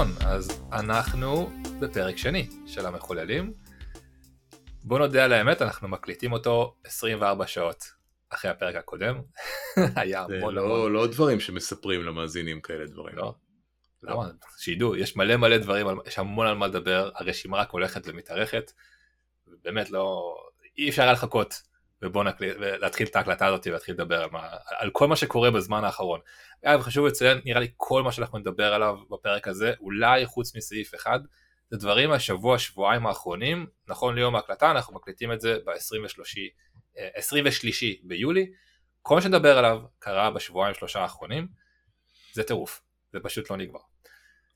דורון, אז אנחנו בפרק שני של המחוללים. בוא נודה על האמת, אנחנו מקליטים אותו 24 שעות אחרי הפרק הקודם. היה המון לא, המון. לא דברים שמספרים למאזינים כאלה דברים. לא. למה? לא. שידעו, יש מלא מלא דברים, יש המון על מה לדבר, הרשימה רק הולכת ומתארכת. באמת לא, אי אפשר היה לחכות ובוא נקליט, ולהתחיל את ההקלטה הזאת ולהתחיל לדבר על, מה, על כל מה שקורה בזמן האחרון. אגב חשוב לציין נראה לי כל מה שאנחנו נדבר עליו בפרק הזה אולי חוץ מסעיף אחד זה דברים מהשבוע שבועיים האחרונים. נכון ליום ההקלטה אנחנו מקליטים את זה ב-23 ביולי. כל מה שנדבר עליו קרה בשבועיים שלושה האחרונים. זה טירוף. זה פשוט לא נגמר.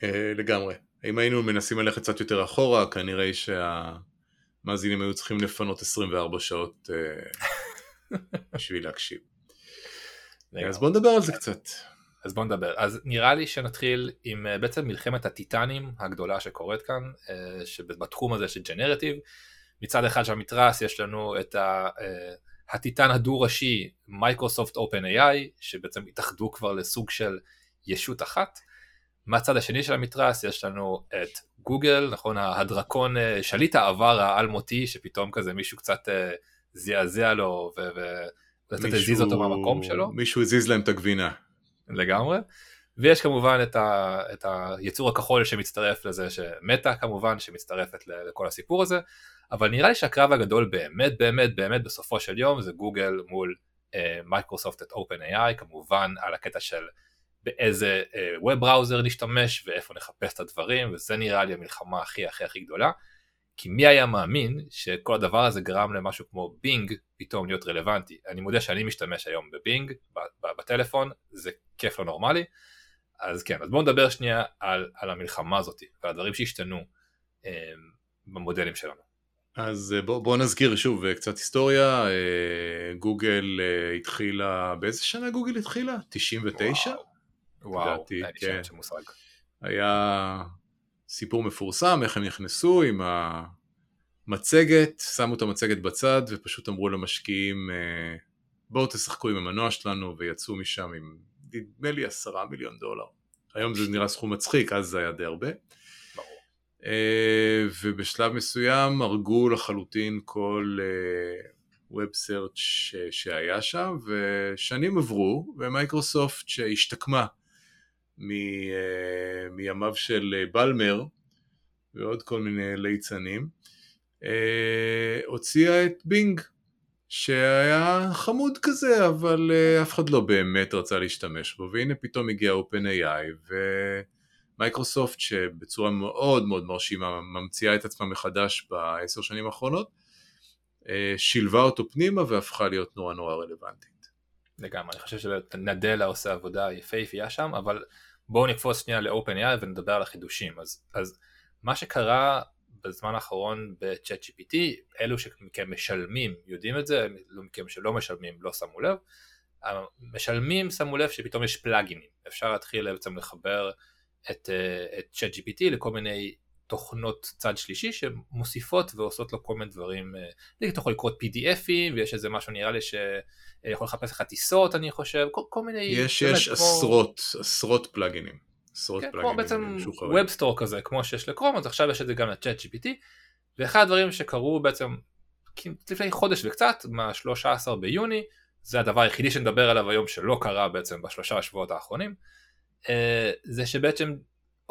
אה, לגמרי. אם היינו מנסים ללכת קצת יותר אחורה כנראה שה... מאזינים היו צריכים לפנות 24 שעות uh, בשביל להקשיב. אז בוא נדבר על זה קצת. אז בוא נדבר. אז נראה לי שנתחיל עם uh, בעצם מלחמת הטיטנים הגדולה שקורית כאן, uh, שבתחום הזה של generative. מצד אחד של המתרס יש לנו את ה, הטיטן הדו-ראשי Microsoft OpenAI, שבעצם התאחדו כבר לסוג של ישות אחת. מהצד השני של המתרס יש לנו את גוגל, נכון, הדרקון, אה, שליט העבר האלמותי, שפתאום כזה מישהו קצת אה, זעזע לו וקצת הזיז אותו מהמקום שלו. מישהו הזיז להם את הגבינה. לגמרי. ויש כמובן את, ה, את היצור הכחול שמצטרף לזה, שמטה כמובן, שמצטרפת לכל הסיפור הזה, אבל נראה לי שהקרב הגדול באמת באמת באמת בסופו של יום זה גוגל מול מייקרוסופט uh, את OpenAI, כמובן על הקטע של באיזה ווב uh, בראוזר נשתמש ואיפה נחפש את הדברים וזה נראה לי המלחמה הכי הכי הכי גדולה כי מי היה מאמין שכל הדבר הזה גרם למשהו כמו בינג פתאום להיות רלוונטי אני מודה שאני משתמש היום בבינג בטלפון זה כיף לא נורמלי אז כן אז בואו נדבר שנייה על, על המלחמה הזאת ועל הדברים שהשתנו um, במודלים שלנו אז אה, בואו בוא נזכיר שוב אה, קצת היסטוריה, גוגל התחילה, באיזה שנה גוגל התחילה? 99? וואו. וואו, לדעתי, כן. היה סיפור מפורסם, איך הם נכנסו עם המצגת, שמו את המצגת בצד ופשוט אמרו למשקיעים אה, בואו תשחקו עם המנוע שלנו ויצאו משם עם נדמה לי עשרה מיליון דולר. היום זה נראה סכום מצחיק, אז זה היה די הרבה. Uh, ובשלב מסוים הרגו לחלוטין כל ווב uh, סרצ' שהיה שם ושנים עברו ומייקרוסופט שהשתקמה אה, מימיו של אה, בלמר ועוד כל מיני ליצנים, אה, הוציאה את Bing, שהיה חמוד כזה, אבל אף אחד לא באמת רצה להשתמש בו, והנה פתאום הגיע OpenAI, ומייקרוסופט שבצורה מאוד מאוד מרשימה ממציאה את עצמה מחדש בעשר שנים האחרונות, שילבה אותו פנימה והפכה להיות נורא נורא רלוונטית. לגמרי, אני חושב שנדלה עושה עבודה יפהפייה שם, אבל בואו נקפוץ שנייה ל-OpenAI ונדבר על החידושים. אז, אז מה שקרה בזמן האחרון ב-chat GPT, אלו שמכם משלמים יודעים את זה, אלו מכם שלא משלמים לא שמו לב, משלמים שמו לב שפתאום יש פלאגינים, אפשר להתחיל בעצם לחבר את, אה, את chat GPT לכל מיני תוכנות צד שלישי שמוסיפות ועושות לו כל מיני דברים, אה, אתה יכול לקרוא PDFים ויש איזה משהו נראה לי שיכול לחפש לך טיסות אני חושב, כל, כל מיני... יש, יש כמו... עשרות, עשרות פלאגינים. עשרות כן, פלאגינים. כמו בעצם ווב סטור כזה כמו שיש לקרום אז עכשיו יש את זה גם לצ'אט GPT ואחד הדברים שקרו בעצם לפני חודש וקצת מה-13 ביוני זה הדבר היחידי שנדבר עליו היום שלא קרה בעצם בשלושה השבועות האחרונים אה, זה שבעצם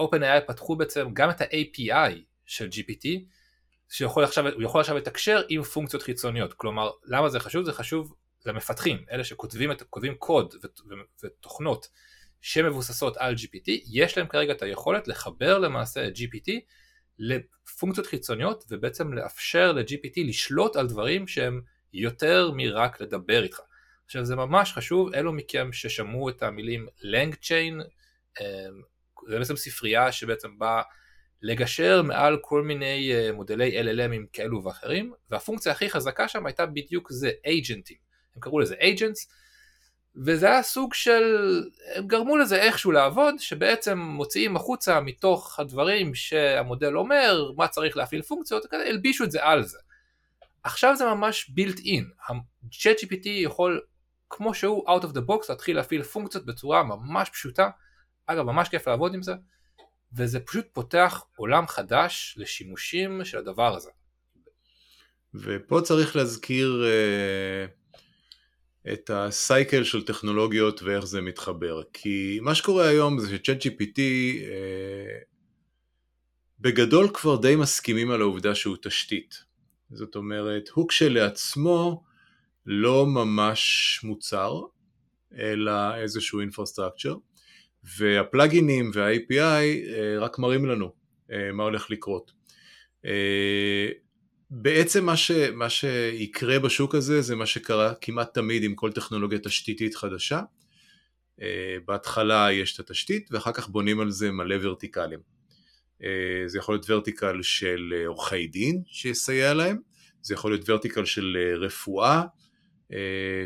OpenAI פתחו בעצם גם את ה-API של GPT, שהוא יכול עכשיו לתקשר עם פונקציות חיצוניות, כלומר למה זה חשוב? זה חשוב למפתחים, אלה שכותבים את, קוד ותוכנות שמבוססות על GPT, יש להם כרגע את היכולת לחבר למעשה את GPT לפונקציות חיצוניות ובעצם לאפשר ל-GPT לשלוט על דברים שהם יותר מרק לדבר איתך. עכשיו זה ממש חשוב, אלו מכם ששמעו את המילים LangChain, זה בעצם ספרייה שבעצם באה לגשר מעל כל מיני אה, מודלי LLMים כאלו ואחרים, והפונקציה הכי חזקה שם הייתה בדיוק זה, אייג'נטים. הם קראו לזה agents, וזה היה סוג של, הם גרמו לזה איכשהו לעבוד, שבעצם מוציאים החוצה מתוך הדברים שהמודל אומר, מה צריך להפעיל פונקציות, הלבישו את זה על זה. עכשיו זה ממש built in, ה-ChatGPT יכול כמו שהוא out of the box להתחיל להפעיל פונקציות בצורה ממש פשוטה, אגב, ממש כיף לעבוד עם זה, וזה פשוט פותח עולם חדש לשימושים של הדבר הזה. ופה צריך להזכיר uh, את הסייקל של טכנולוגיות ואיך זה מתחבר. כי מה שקורה היום זה שצ'אט GPT uh, בגדול כבר די מסכימים על העובדה שהוא תשתית. זאת אומרת, הוא כשלעצמו לא ממש מוצר, אלא איזשהו אינפרסטרקצ'ר, והפלאגינים וה-API אה, רק מראים לנו אה, מה הולך לקרות. אה, בעצם מה, ש, מה שיקרה בשוק הזה זה מה שקרה כמעט תמיד עם כל טכנולוגיה תשתיתית חדשה. בהתחלה יש את התשתית ואחר כך בונים על זה מלא ורטיקלים. זה יכול להיות ורטיקל של עורכי דין שיסייע להם, זה יכול להיות ורטיקל של רפואה אה,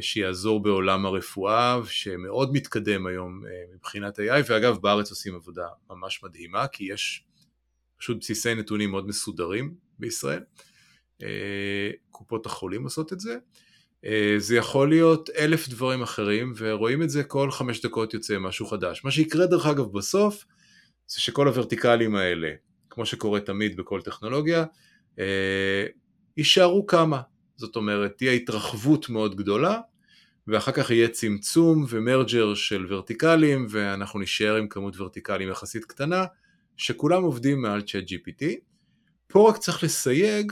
שיעזור בעולם הרפואה, שמאוד מתקדם היום אה, מבחינת AI, ואגב בארץ עושים עבודה ממש מדהימה, כי יש פשוט בסיסי נתונים מאוד מסודרים בישראל. אה, קופות החולים עושות את זה. זה יכול להיות אלף דברים אחרים, ורואים את זה כל חמש דקות יוצא משהו חדש. מה שיקרה דרך אגב בסוף, זה שכל הוורטיקלים האלה, כמו שקורה תמיד בכל טכנולוגיה, יישארו כמה, זאת אומרת תהיה התרחבות מאוד גדולה ואחר כך יהיה צמצום ומרג'ר של ורטיקלים ואנחנו נשאר עם כמות ורטיקלים יחסית קטנה שכולם עובדים מעל צ'אט GPT. פה רק צריך לסייג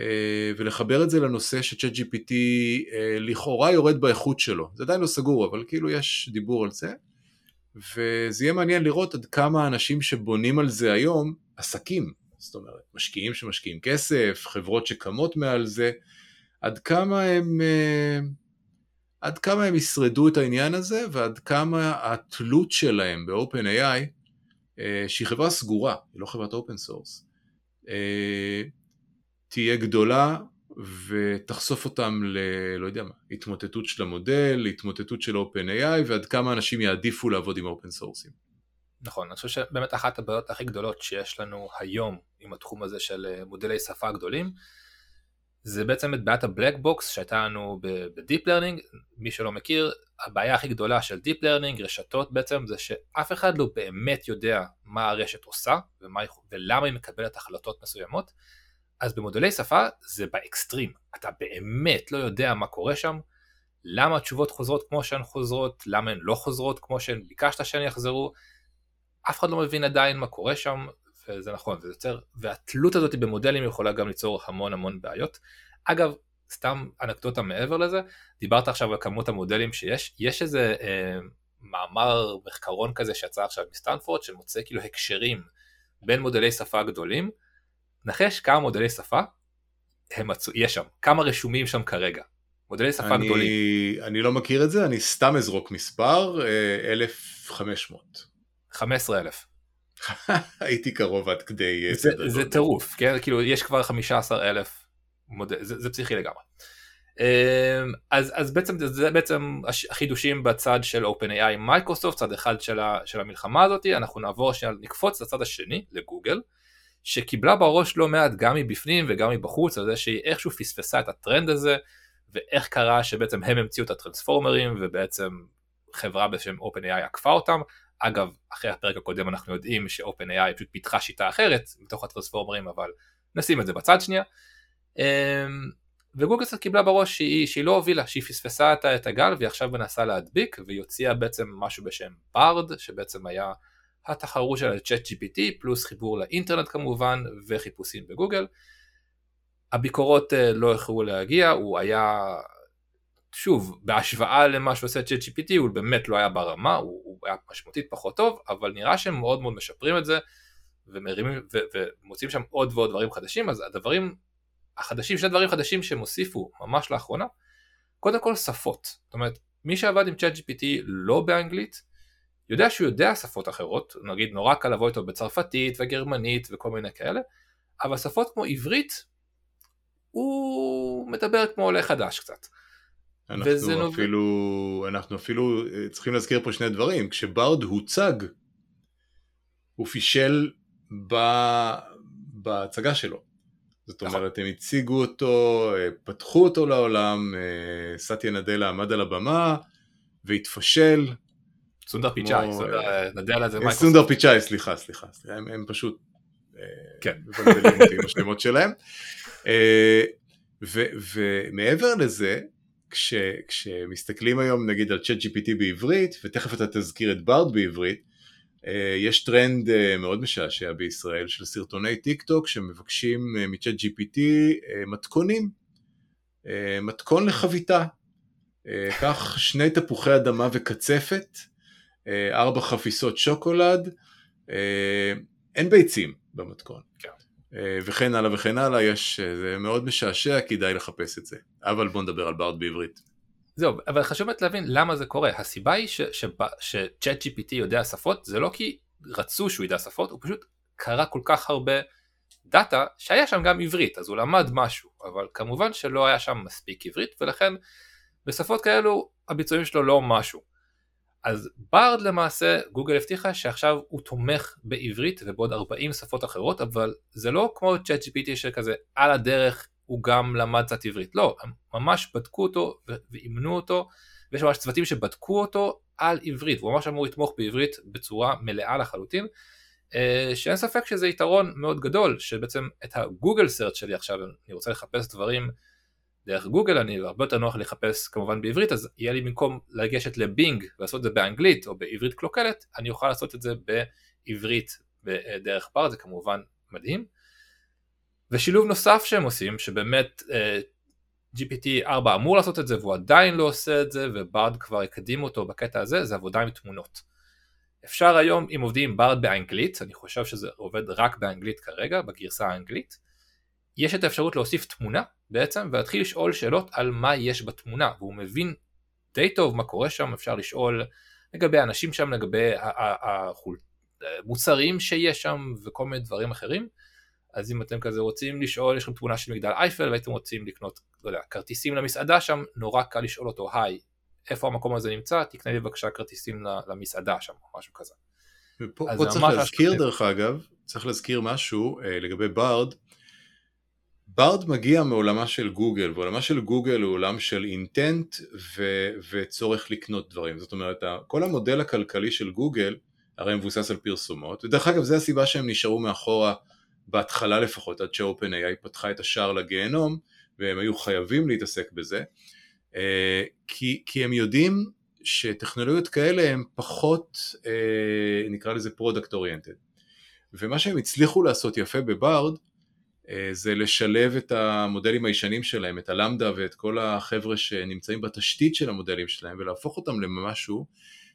אה, ולחבר את זה לנושא שצ'אט GPT אה, לכאורה יורד באיכות שלו, זה עדיין לא סגור אבל כאילו יש דיבור על זה. וזה יהיה מעניין לראות עד כמה האנשים שבונים על זה היום, עסקים, זאת אומרת, משקיעים שמשקיעים כסף, חברות שקמות מעל זה, עד כמה הם, אה, עד כמה הם ישרדו את העניין הזה ועד כמה התלות שלהם ב-OpenAI, אה, שהיא חברה סגורה, היא לא חברת open source, אה, תהיה גדולה ותחשוף אותם ל... לא יודע מה, התמוטטות של המודל, התמוטטות של OpenAI ועד כמה אנשים יעדיפו לעבוד עם open sourceים. נכון, אני חושב שבאמת אחת הבעיות הכי גדולות שיש לנו היום עם התחום הזה של אה, מודלי שפה גדולים, זה בעצם את בעיית ה black box שהייתה לנו ב deep learning, מי שלא מכיר, הבעיה הכי גדולה של deep learning, רשתות בעצם, זה שאף אחד לא באמת יודע מה הרשת עושה ומה, ולמה היא מקבלת החלטות מסוימות, אז במודלי שפה זה באקסטרים, אתה באמת לא יודע מה קורה שם, למה התשובות חוזרות כמו שהן חוזרות, למה הן לא חוזרות כמו שהן. ביקשת שהן יחזרו, אף אחד לא מבין עדיין מה קורה שם, וזה נכון, זה יוצר, והתלות הזאת במודלים יכולה גם ליצור המון המון בעיות. אגב, סתם אנקדוטה מעבר לזה, דיברת עכשיו על כמות המודלים שיש, יש איזה אה, מאמר מחקרון כזה שיצא עכשיו מסטנפורד, שמוצא כאילו הקשרים בין מודלי שפה גדולים, נחש כמה מודלי שפה הם מצאו, יש שם, כמה רשומים שם כרגע. מודלי שפה אני, גדולים. אני לא מכיר את זה, אני סתם אזרוק מספר, 1,500. אה, 15,000. הייתי קרוב עד כדי... אה, זה, זה טירוף, כן? כאילו יש כבר 15,000 מודל, זה, זה פסיכי לגמרי. אמ, אז, אז בעצם זה בעצם החידושים בצד של OpenAI מייקרוסופט, צד אחד של, ה, של המלחמה הזאת, אנחנו נעבור שנייה, נקפוץ לצד השני, לגוגל, שקיבלה בראש לא מעט גם מבפנים וגם מבחוץ, על זה שהיא איכשהו פספסה את הטרנד הזה, ואיך קרה שבעצם הם המציאו את הטרנספורמרים, ובעצם חברה בשם OpenAI עקפה אותם, אגב, אחרי הפרק הקודם אנחנו יודעים ש-OpenAI פשוט פיתחה שיטה אחרת מתוך הטרנספורמרים, אבל נשים את זה בצד שנייה. אמ, וגוגל קצת קיבלה בראש שהיא, שהיא לא הובילה, שהיא פספסה את, הגל והיא עכשיו מנסה להדביק והיא הוציאה בעצם משהו בשם ברד, שבעצם היה התחרות של ה-chat GPT פלוס חיבור לאינטרנט כמובן וחיפושים בגוגל. הביקורות אה, לא איחרו להגיע, הוא היה שוב, בהשוואה למה שעושה צ'אט GPT הוא באמת לא היה ברמה, הוא, הוא היה משמעותית פחות טוב, אבל נראה שהם מאוד מאוד משפרים את זה, ומרימים, ו, ומוצאים שם עוד ועוד דברים חדשים, אז הדברים החדשים, שני דברים חדשים שהם הוסיפו ממש לאחרונה, קודם כל שפות, זאת אומרת, מי שעבד עם צ'אט GPT לא באנגלית, יודע שהוא יודע שפות אחרות, נגיד נורא קל לבוא איתו בצרפתית וגרמנית וכל מיני כאלה, אבל שפות כמו עברית, הוא מדבר כמו עולה חדש קצת. אנחנו אפילו, נוב... אנחנו אפילו אה, צריכים להזכיר פה שני דברים, כשברד הוצג, הוא פישל ב... בהצגה שלו. זאת נכון. אומרת, הם הציגו אותו, אה, פתחו אותו לעולם, אה, סטיה נדלה עמד על הבמה והתפשל. סונדר פיצ'אי, נדלה זה מייקרוסופט. סונדר פיצ'אי, סליחה, סליחה, הם פשוט כן. מבלבלים אותי עם השמות שלהם. ומעבר לזה, כש, כשמסתכלים היום נגיד על Chat GPT בעברית, ותכף אתה תזכיר את בארד בעברית, אה, יש טרנד אה, מאוד משעשע בישראל של סרטוני טיק טוק שמבקשים אה, מ Chat GPT מתכונים, מתכון לחביתה, קח שני תפוחי אדמה וקצפת, ארבע חפיסות שוקולד, אין ביצים במתכון. כן. וכן הלאה וכן הלאה, יש, זה מאוד משעשע, כדאי לחפש את זה. אבל בוא נדבר על בארד בעברית. זהו, אבל חשוב באמת להבין למה זה קורה. הסיבה היא שצ'אט GPT יודע שפות, זה לא כי רצו שהוא ידע שפות, הוא פשוט קרא כל כך הרבה דאטה שהיה שם גם עברית, אז הוא למד משהו, אבל כמובן שלא היה שם מספיק עברית, ולכן בשפות כאלו הביצועים שלו לא משהו. אז ברד למעשה, גוגל הבטיחה שעכשיו הוא תומך בעברית ובעוד 40 שפות אחרות, אבל זה לא כמו צ'אט GPT שכזה על הדרך הוא גם למד קצת עברית, לא, הם ממש בדקו אותו ואימנו אותו, ויש ממש צוותים שבדקו אותו על עברית, והוא ממש אמור לתמוך בעברית בצורה מלאה לחלוטין, אה, שאין ספק שזה יתרון מאוד גדול, שבעצם את הגוגל סרט שלי עכשיו, אני רוצה לחפש דברים דרך גוגל, אני הרבה יותר נוח לחפש כמובן בעברית, אז יהיה לי במקום לגשת לבינג ולעשות את זה באנגלית או בעברית קלוקלת, אני אוכל לעשות את זה בעברית דרך בר, זה כמובן מדהים. ושילוב נוסף שהם עושים, שבאמת uh, אה, GPT-4 אמור לעשות את זה והוא עדיין לא עושה את זה וברד כבר הקדים אותו בקטע הזה, זה עבודה עם תמונות. אפשר היום, אם עובדים עם ברד באנגלית, אני חושב שזה עובד רק באנגלית כרגע, בגרסה האנגלית, יש את האפשרות להוסיף תמונה בעצם ולהתחיל לשאול שאלות על מה יש בתמונה, והוא מבין די טוב מה קורה שם, אפשר לשאול לגבי האנשים שם, לגבי המוצרים שיש שם וכל מיני דברים אחרים. אז אם אתם כזה רוצים לשאול, יש לכם תמונה של מגדל אייפל והייתם רוצים לקנות, לא יודע, כרטיסים למסעדה שם, נורא קל לשאול אותו, היי, איפה המקום הזה נמצא, תקנה לי בבקשה כרטיסים למסעדה שם, או משהו כזה. ופה פה צריך להזכיר דרך אגב, צריך להזכיר משהו אה, לגבי ברד, ברד מגיע מעולמה של גוגל, ועולמה של גוגל הוא עולם של אינטנט ו- וצורך לקנות דברים. זאת אומרת, כל המודל הכלכלי של גוגל הרי מבוסס על פרסומות, ודרך אגב, זו הסיבה שהם נשארו מאחורה בהתחלה לפחות, עד ש-OpenAI פתחה את השער לגיהנום, והם היו חייבים להתעסק בזה, אה, כי, כי הם יודעים שטכנולוגיות כאלה הן פחות, אה, נקרא לזה product oriented. ומה שהם הצליחו לעשות יפה בבארד, זה לשלב את המודלים הישנים שלהם, את הלמדה ואת כל החבר'ה שנמצאים בתשתית של המודלים שלהם, ולהפוך אותם למשהו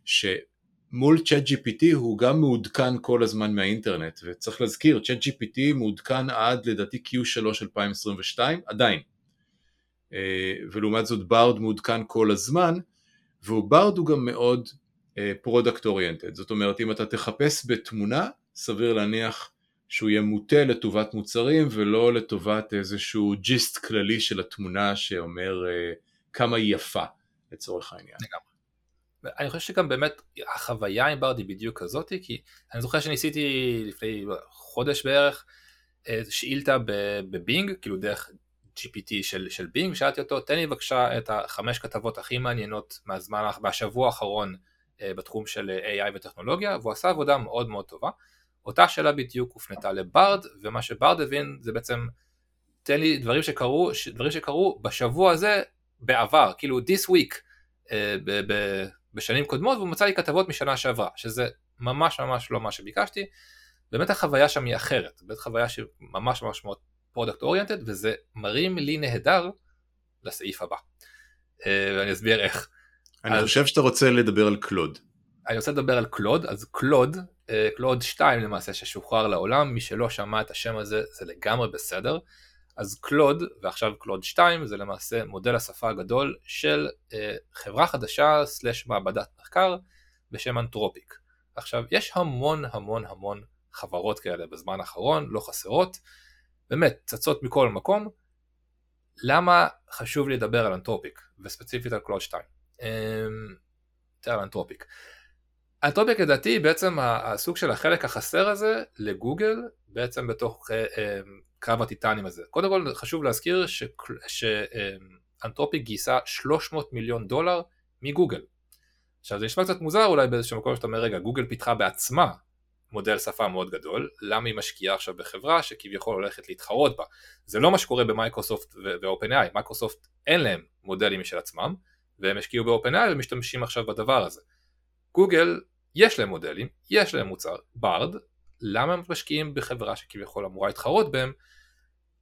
ש... מול Chat GPT הוא גם מעודכן כל הזמן מהאינטרנט, וצריך להזכיר, Chat GPT מעודכן עד לדעתי Q3 2022, עדיין. אה, ולעומת זאת בארד מעודכן כל הזמן, ובארד הוא גם מאוד product uh, oriented, זאת אומרת אם אתה תחפש בתמונה, סביר להניח שהוא יהיה מוטה לטובת מוצרים ולא לטובת איזשהו gist כללי של התמונה שאומר uh, כמה היא יפה לצורך העניין. אני חושב שגם באמת החוויה עם בארד היא בדיוק כזאת, כי אני זוכר שניסיתי לפני חודש בערך אה, שאילתה בבינג, כאילו דרך GPT של, של בינג, שאלתי אותו, תן לי בבקשה את החמש כתבות הכי מעניינות מהזמן, מהשבוע האחרון אה, בתחום של AI וטכנולוגיה, והוא עשה עבודה מאוד מאוד טובה. אותה שאלה בדיוק הופנתה לברד, ומה שברד הבין זה בעצם, תן לי דברים שקרו, דברים שקרו בשבוע הזה בעבר, כאילו this week, אה, בשנים קודמות והוא מצא לי כתבות משנה שעברה, שזה ממש ממש לא מה שביקשתי. באמת החוויה שם היא אחרת, באמת חוויה שממש ממש מאוד product oriented וזה מרים לי נהדר לסעיף הבא. אה, ואני אסביר איך. אני אז, חושב שאתה רוצה לדבר על קלוד. אני רוצה לדבר על קלוד, אז קלוד, אה, קלוד 2 למעשה ששוחרר לעולם, מי שלא שמע את השם הזה זה לגמרי בסדר. אז קלוד, ועכשיו קלוד 2, זה למעשה מודל השפה הגדול של אה, חברה חדשה סלש מעבדת מחקר בשם אנתרופיק. עכשיו, יש המון המון המון חברות כאלה בזמן האחרון, לא חסרות, באמת, צצות מכל מקום. למה חשוב לי לדבר על אנתרופיק, וספציפית על קלוד 2? יותר על אנתרופיק לדעתי בעצם הסוג של החלק החסר הזה לגוגל, בעצם בתוך אה, אה, קרב הטיטנים הזה. קודם כל חשוב להזכיר שאנתרופיק גייסה 300 מיליון דולר מגוגל. עכשיו זה נשמע קצת מוזר אולי באיזשהו מקום שאתה אומר רגע גוגל פיתחה בעצמה מודל שפה מאוד גדול, למה היא משקיעה עכשיו בחברה שכביכול הולכת להתחרות בה? זה לא מה שקורה במייקרוסופט ו-OpenAI, מייקרוסופט אין להם מודלים משל עצמם, והם השקיעו ב-OpenAI ומשתמשים עכשיו בדבר הזה. גוגל, יש להם מודלים, יש להם מוצר, בארד, למה הם משקיעים בחברה שכביכול אמורה להתחרות בהם?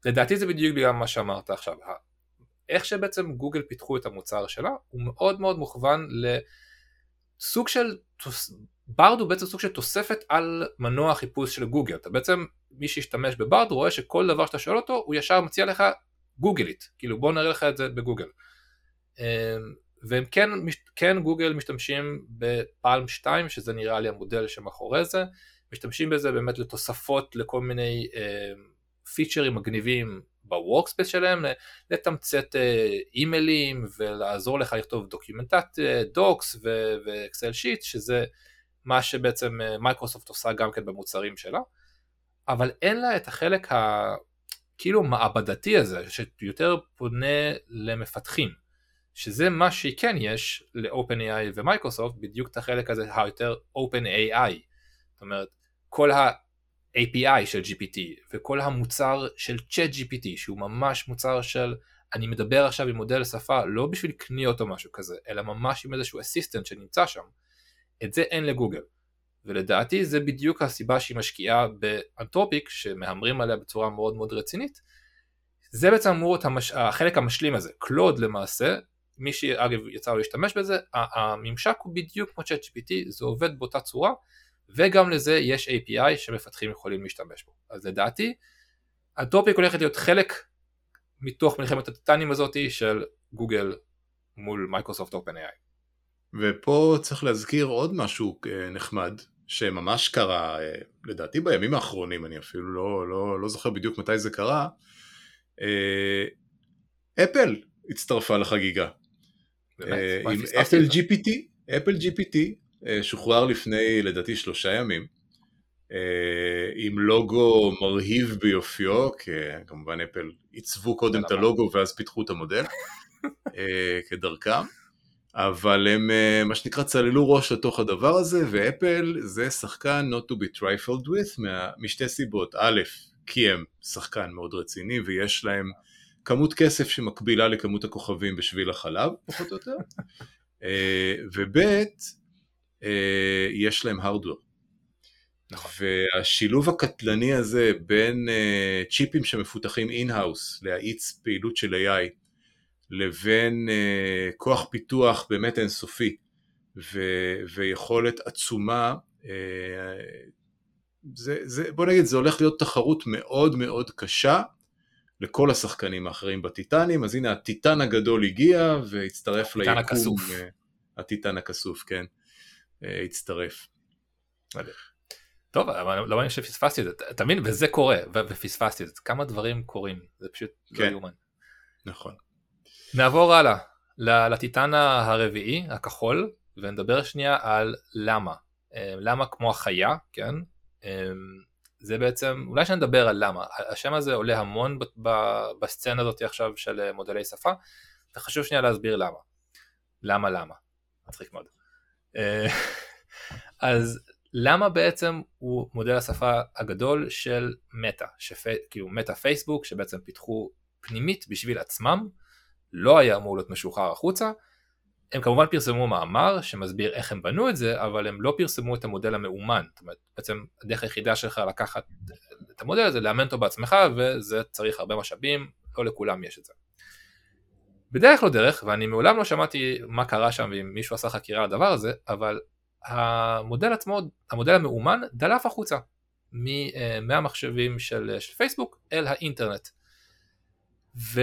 לדעתי זה בדיוק בגלל מה שאמרת עכשיו. איך שבעצם גוגל פיתחו את המוצר שלה, הוא מאוד מאוד מוכוון לסוג של ברד הוא בעצם סוג של תוספת על מנוע החיפוש של גוגל. אתה בעצם, מי שישתמש בברד רואה שכל דבר שאתה שואל אותו, הוא ישר מציע לך גוגלית. כאילו בוא נראה לך את זה בגוגל. והם כן, כן גוגל משתמשים בפלם 2, שזה נראה לי המודל שמאחורי זה, משתמשים בזה באמת לתוספות לכל מיני פיצ'רים אמ, מגניבים ב Workspace שלהם, לתמצת אה, אימיילים ולעזור לך לכתוב דוקימנטט docs ו Excel sheet, שזה מה שבעצם מייקרוסופט אה, עושה גם כן במוצרים שלה, אבל אין לה את החלק הכאילו מעבדתי הזה, שיותר פונה למפתחים, שזה מה שכן יש ל-OpenAI ומייקרוסופט, בדיוק את החלק הזה היותר open AI, זאת אומרת, כל ה-API של GPT וכל המוצר של ChatGPT, שהוא ממש מוצר של אני מדבר עכשיו עם מודל שפה לא בשביל לקניות או משהו כזה, אלא ממש עם איזשהו אסיסטנט שנמצא שם. את זה אין לגוגל. ולדעתי זה בדיוק הסיבה שהיא משקיעה באנטרופיק שמהמרים עליה בצורה מאוד מאוד רצינית. זה בעצם אמור להיות המש... החלק המשלים הזה. קלוד למעשה, מי שאגב יצא לו להשתמש בזה, הממשק הוא בדיוק כמו צ'אט GPT, זה עובד באותה צורה, וגם לזה יש API שמפתחים יכולים להשתמש בו. אז לדעתי, אנטרופיק הולכת להיות חלק מתוך מלחמת הטיטנים הזאתי של גוגל מול מייקרוסופט OpenAI. ופה צריך להזכיר עוד משהו אה, נחמד, שממש קרה, אה, לדעתי בימים האחרונים, אני אפילו לא, לא, לא זוכר בדיוק מתי זה קרה, אה, אפל הצטרפה לחגיגה. באמת? עם אפל GPT, אפל GPT שוחרר לפני לדעתי שלושה ימים, עם לוגו מרהיב ביופיו, כי כמובן אפל עיצבו קודם את הלוגו ואז פיתחו את המודל, כדרכם. אבל הם אה, מה שנקרא צללו ראש לתוך הדבר הזה, ואפל זה שחקן not to be trifled with משתי סיבות, א', כי הם שחקן מאוד רציני ויש להם כמות כסף שמקבילה לכמות הכוכבים בשביל החלב, פחות או יותר, אה, וב', אה, יש להם hardware. נכון. והשילוב הקטלני הזה בין צ'יפים שמפותחים in-house להאיץ פעילות של AI לבין uh, כוח פיתוח באמת אינסופי ו- ויכולת עצומה, uh, זה, זה, בוא נגיד זה הולך להיות תחרות מאוד מאוד קשה לכל השחקנים האחרים בטיטנים, אז הנה הטיטן הגדול הגיע והצטרף ליקום, הכסוף. Uh, הטיטן הכסוף, כן, uh, הצטרף. טוב, אבל לא מעניין שפספסתי את זה, אתה מבין? וזה קורה, ופספסתי את זה, כמה דברים קורים, זה פשוט לא כן. לא יאומן. נכון. נעבור הלאה לטיטן הרביעי, הכחול, ונדבר שנייה על למה. אה, למה כמו החיה, כן? אה, זה בעצם, אולי שנדבר על למה. השם הזה עולה המון בסצנה הזאת עכשיו של מודלי שפה, וחשוב שנייה להסביר למה. למה למה? מצחיק מאוד. אה, אז למה בעצם הוא מודל השפה הגדול של מטא, כאילו מטא פייסבוק שבעצם פיתחו פנימית בשביל עצמם לא היה אמור להיות משוחרר החוצה. הם כמובן פרסמו מאמר שמסביר איך הם בנו את זה, אבל הם לא פרסמו את המודל המאומן. זאת אומרת, בעצם הדרך היחידה שלך לקחת את המודל הזה, לאמן אותו בעצמך, וזה צריך הרבה משאבים, לא לכולם יש את זה. בדרך לא דרך, ואני מעולם לא שמעתי מה קרה שם ואם מישהו עשה חקירה על הדבר הזה, אבל המודל עצמו, המודל המאומן, דלף החוצה מהמחשבים של, של פייסבוק אל האינטרנט. ו...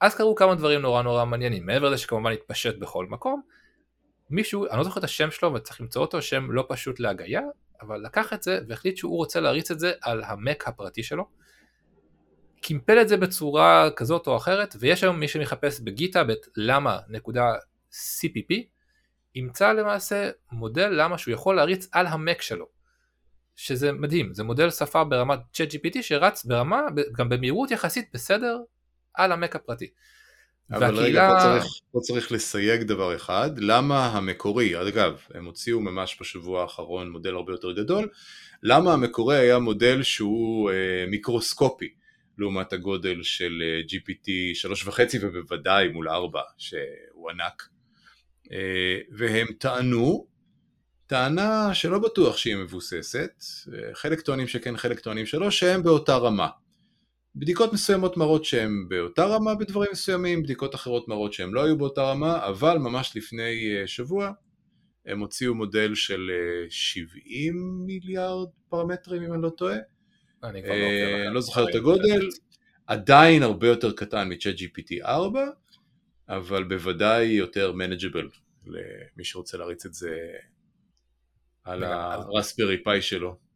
אז קרו כמה דברים נורא נורא מעניינים, מעבר לזה שכמובן התפשט בכל מקום, מישהו, אני לא זוכר את השם שלו וצריך למצוא אותו, שם לא פשוט להגייה, אבל לקח את זה והחליט שהוא רוצה להריץ את זה על המק הפרטי שלו, קימפל את זה בצורה כזאת או אחרת, ויש היום מי שמחפש בגיטה את למה נקודה CPP, ימצא למעשה מודל למה שהוא יכול להריץ על המק שלו. שזה מדהים, זה מודל שפה ברמת ChatGPT שרץ ברמה, גם במהירות יחסית בסדר, על המק הפרטי. אבל רגע, פה צריך, פה צריך לסייג דבר אחד, למה המקורי, אגב, הם הוציאו ממש בשבוע האחרון מודל הרבה יותר גדול, למה המקורי היה מודל שהוא אה, מיקרוסקופי לעומת הגודל של אה, GPT 3.5 ובוודאי מול 4 שהוא ענק, אה, והם טענו, טענה שלא בטוח שהיא מבוססת, אה, חלק טוענים שכן, חלק טוענים שלא, שהם באותה רמה. בדיקות מסוימות מראות שהם באותה רמה בדברים מסוימים, בדיקות אחרות מראות שהם לא היו באותה רמה, אבל ממש לפני אה, שבוע הם הוציאו מודל של 70 אה, מיליארד פרמטרים אם אני לא טועה. אני כבר לא, אה, לא זוכר את הגודל, עדיין הרבה יותר קטן מ-Chat GPT 4, אבל בוודאי יותר מנג'בל למי שרוצה להריץ את זה על הרספרי פאי שלו.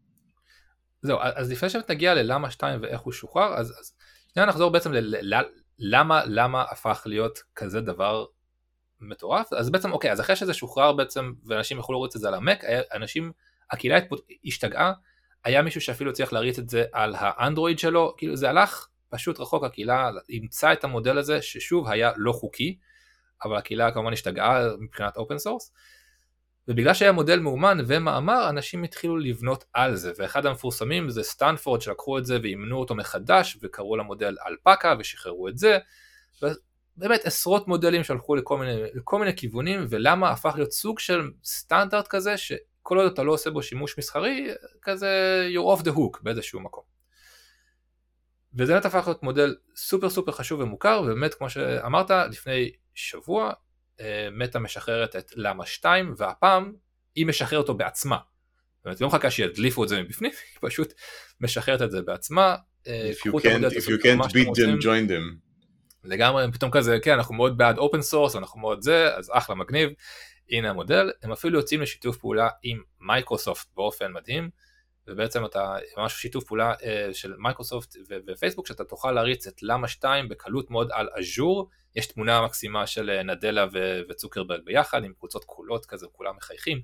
זהו, אז לפני שנגיע ללמה 2 ואיך הוא שוחרר, אז, אז שנייה נחזור בעצם ללמה למה הפך להיות כזה דבר מטורף, אז בעצם אוקיי, אז אחרי שזה שוחרר בעצם ואנשים יכולו להריץ את זה על המק, אנשים, הקהילה השתגעה, היה מישהו שאפילו הצליח להריץ את זה על האנדרואיד שלו, כאילו זה הלך פשוט רחוק, הקהילה אימצה את המודל הזה ששוב היה לא חוקי, אבל הקהילה כמובן השתגעה מבחינת open source. ובגלל שהיה מודל מאומן ומאמר, אנשים התחילו לבנות על זה, ואחד המפורסמים זה סטנפורד שלקחו את זה ואימנו אותו מחדש, וקראו למודל אלפקה ושחררו את זה, ובאמת עשרות מודלים שהלכו לכל מיני, לכל מיני כיוונים, ולמה הפך להיות סוג של סטנדרט כזה, שכל עוד אתה לא עושה בו שימוש מסחרי, כזה you're off the hook באיזשהו מקום. וזה באמת הפך להיות מודל סופר סופר חשוב ומוכר, ובאמת כמו שאמרת, לפני שבוע מטא משחררת את למה 2 והפעם היא משחררת אותו בעצמה. זאת אומרת, היא לא מחכה שידליפו את זה מבפנים, היא פשוט משחררת את זה בעצמה. אה, if you can't, if you can't beat them, join them. לגמרי, פתאום כזה, כן, אנחנו מאוד בעד open source, אנחנו מאוד זה, אז אחלה מגניב. הנה המודל, הם אפילו יוצאים לשיתוף פעולה עם מייקרוסופט באופן מדהים, ובעצם אתה ממש שיתוף פעולה אה, של מייקרוסופט ופייסבוק, שאתה תוכל להריץ את למה 2 בקלות מאוד על אג'ור, יש תמונה מקסימה של אה, נדלה ו- וצוקרברג ביחד עם חולצות כחולות כזה, כולם מחייכים,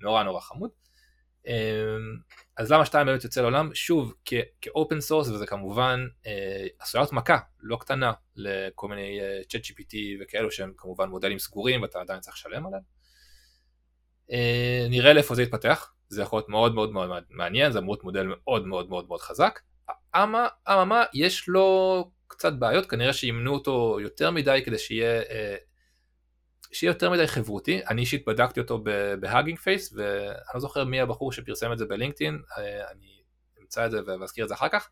נורא נורא חמוד. אמ, אז למה 2 באמת יוצא לעולם? שוב, כ open source, וזה כמובן אה, עשויה להיות מכה לא קטנה לכל מיני ChatGPT וכאלו שהם כמובן מודלים סגורים ואתה עדיין צריך לשלם עליהם. נראה לאיפה זה יתפתח, זה יכול להיות מאוד מאוד מאוד מעניין, זה אמור להיות מודל מאוד מאוד מאוד מאוד חזק. אממה, יש לו קצת בעיות, כנראה אימנו אותו יותר מדי כדי שיהיה, אה, שיהיה יותר מדי חברותי. אני אישית בדקתי אותו ב Hugging Face, ואני לא זוכר מי הבחור שפרסם את זה בלינקדאין, אה, אני אמצא את זה ואזכיר את זה אחר כך,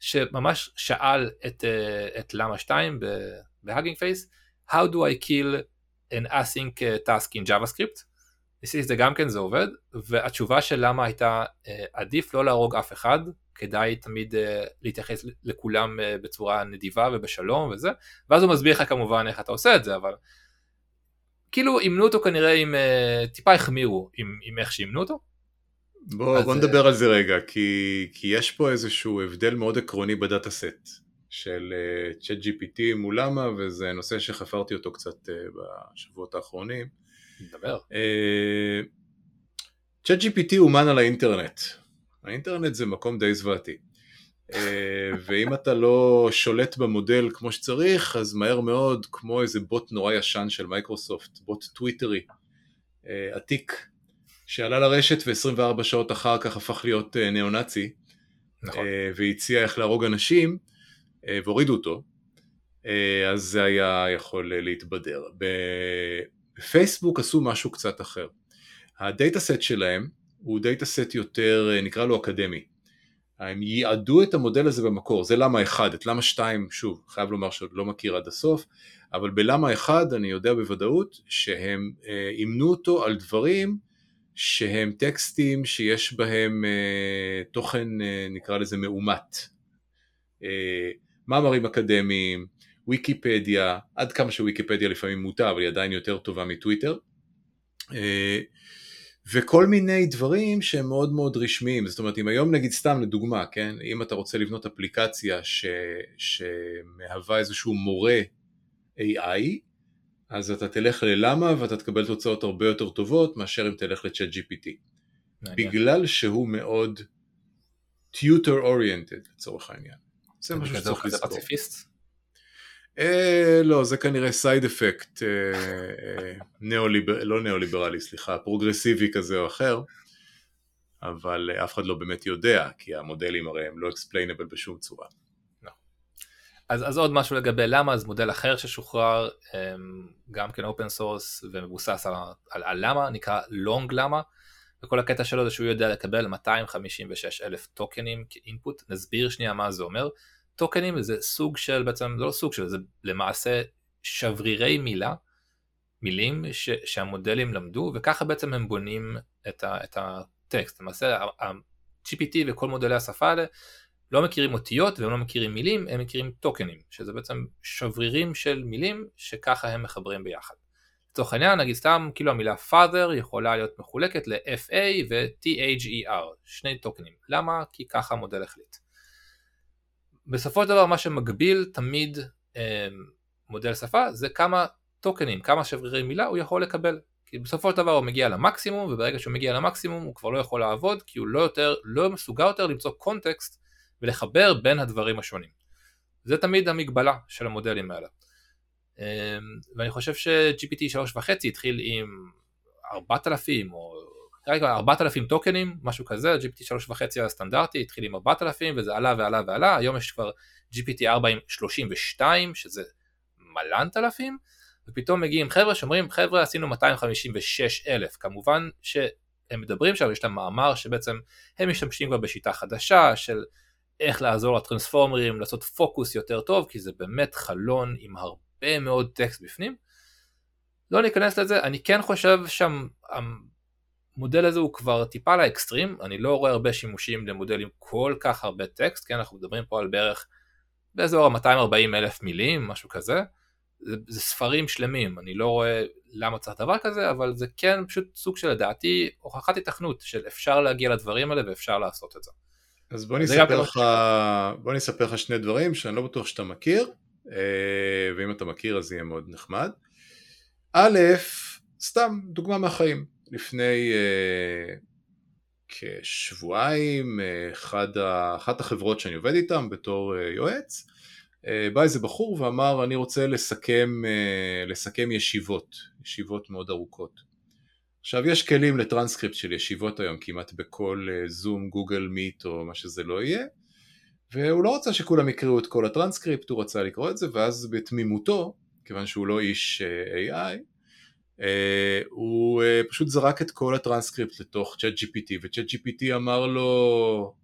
שממש שאל את, אה, את למה 2 ב Hugging Face, How do I kill an async task in JavaScript? ניסיתי את זה גם כן, זה עובד, והתשובה של למה הייתה עדיף לא להרוג אף אחד, כדאי תמיד אה, להתייחס לכולם אה, בצורה נדיבה ובשלום וזה, ואז הוא מסביר לך כמובן איך אתה עושה את זה, אבל כאילו אימנו אותו כנראה עם, uh, טיפה החמירו עם, עם איך שאימנו אותו. בוא, אז, בוא נדבר uh, על זה רגע, כי, כי יש פה איזשהו הבדל מאוד עקרוני בדאטה סט של צ'אט uh, GPT מול למה, וזה נושא שחפרתי אותו קצת uh, בשבועות האחרונים. נדבר. צ'אט uh, GPT אומן על האינטרנט, האינטרנט זה מקום די זוועתי. אה, ואם אתה לא שולט במודל כמו שצריך, אז מהר מאוד, כמו איזה בוט נורא ישן של מייקרוסופט, בוט טוויטרי, אה, עתיק, שעלה לרשת ו-24 שעות אחר כך הפך להיות אה, ניאו-נאצי, נכון. והציע איך להרוג אנשים, והורידו אותו, אז זה היה יכול להתבדר. בפייסבוק עשו משהו קצת אחר. ה data set שלהם, הוא דאטה סט יותר, אה, נקרא לו אקדמי. הם ייעדו את המודל הזה במקור, זה למה אחד, את למה שתיים, שוב, חייב לומר שעוד לא מכיר עד הסוף, אבל בלמה אחד אני יודע בוודאות שהם אה, אימנו אותו על דברים שהם טקסטים שיש בהם אה, תוכן, אה, נקרא לזה מאומת. אה, מאמרים אקדמיים, ויקיפדיה, עד כמה שוויקיפדיה לפעמים מוטה, אבל היא עדיין יותר טובה מטוויטר. אה, וכל מיני דברים שהם מאוד מאוד רשמיים, זאת אומרת אם היום נגיד סתם לדוגמה, כן, אם אתה רוצה לבנות אפליקציה ש, שמהווה איזשהו מורה AI, אז אתה תלך ללמה ואתה תקבל תוצאות הרבה יותר טובות מאשר אם תלך לצ'אט GPT. בגלל שהוא מאוד tutor oriented לצורך העניין. זה משהו שצריך לזכור. אה, לא, זה כנראה side effect, אה, אה, ניאו-ליבר... לא ניאו-ליברלי, סליחה, פרוגרסיבי כזה או אחר, אבל אה, אף אחד לא באמת יודע, כי המודלים הרי הם לא explainable בשום צורה. אז, אז עוד משהו לגבי למה, אז מודל אחר ששוחרר, אמ, גם כן open source ומבוסס על, על, על למה, נקרא LongLlama, וכל הקטע שלו זה שהוא יודע לקבל 256 אלף טוקנים כ input, נסביר שנייה מה זה אומר. טוקנים זה סוג של, בעצם זה לא סוג של, זה למעשה שברירי מילה, מילים ש, שהמודלים למדו, וככה בעצם הם בונים את, ה, את הטקסט. למעשה ה-GPT וכל מודלי השפה האלה לא מכירים אותיות והם לא מכירים מילים, הם מכירים טוקנים, שזה בעצם שברירים של מילים שככה הם מחברים ביחד. לצורך העניין, נגיד סתם, כאילו המילה father יכולה להיות מחולקת ל-FA ו-THER, שני טוקנים. למה? כי ככה המודל החליט. בסופו של דבר מה שמגביל תמיד אה, מודל שפה זה כמה טוקנים, כמה שברירי מילה הוא יכול לקבל. כי בסופו של דבר הוא מגיע למקסימום, וברגע שהוא מגיע למקסימום הוא כבר לא יכול לעבוד, כי הוא לא, יותר, לא מסוגל יותר למצוא קונטקסט ולחבר בין הדברים השונים. זה תמיד המגבלה של המודלים האלה. אמ, ואני חושב ש-GPT 3.5 התחיל עם 4,000 או רגע 4,000 טוקנים, משהו כזה, GPT 3.5 הסטנדרטי התחיל עם 4,000 וזה עלה ועלה ועלה, היום יש כבר GPT 4 עם 32 שזה מלנת אלפים, ופתאום מגיעים חבר'ה שאומרים חבר'ה עשינו 256 אלף, כמובן שהם מדברים שם, יש להם מאמר שבעצם הם משתמשים כבר בשיטה חדשה של איך לעזור לטרנספורמרים לעשות פוקוס יותר טוב, כי זה באמת חלון עם הרבה מאוד טקסט בפנים. לא ניכנס לזה, אני כן חושב שהמודל הזה הוא כבר טיפה לאקסטרים, אני לא רואה הרבה שימושים למודלים כל כך הרבה טקסט, כן אנחנו מדברים פה על בערך באזור ה-240 אלף מילים, משהו כזה. זה, זה ספרים שלמים, אני לא רואה למה צריך דבר כזה, אבל זה כן פשוט סוג של לדעתי הוכחת התכנות של אפשר להגיע לדברים האלה ואפשר לעשות את זה. אז בוא נספר לך, בוא נספר לך שני דברים שאני לא בטוח שאתה מכיר, אה, ואם אתה מכיר אז יהיה מאוד נחמד. א', סתם דוגמה מהחיים, לפני uh, כשבועיים, uh, אחד אחת החברות שאני עובד איתן בתור אה, יועץ, אה, בא איזה בחור ואמר אני רוצה לסכם, אה, לסכם ישיבות, ישיבות מאוד ארוכות. עכשיו יש כלים לטרנסקריפט של ישיבות היום כמעט בכל זום, Google Meet או מה שזה לא יהיה והוא לא רצה שכולם יקראו את כל הטרנסקריפט, הוא רצה לקרוא את זה ואז בתמימותו, כיוון שהוא לא איש אה, AI, אה, הוא אה, פשוט זרק את כל הטרנסקריפט לתוך צ'אט GPT וצ'אט GPT אמר לו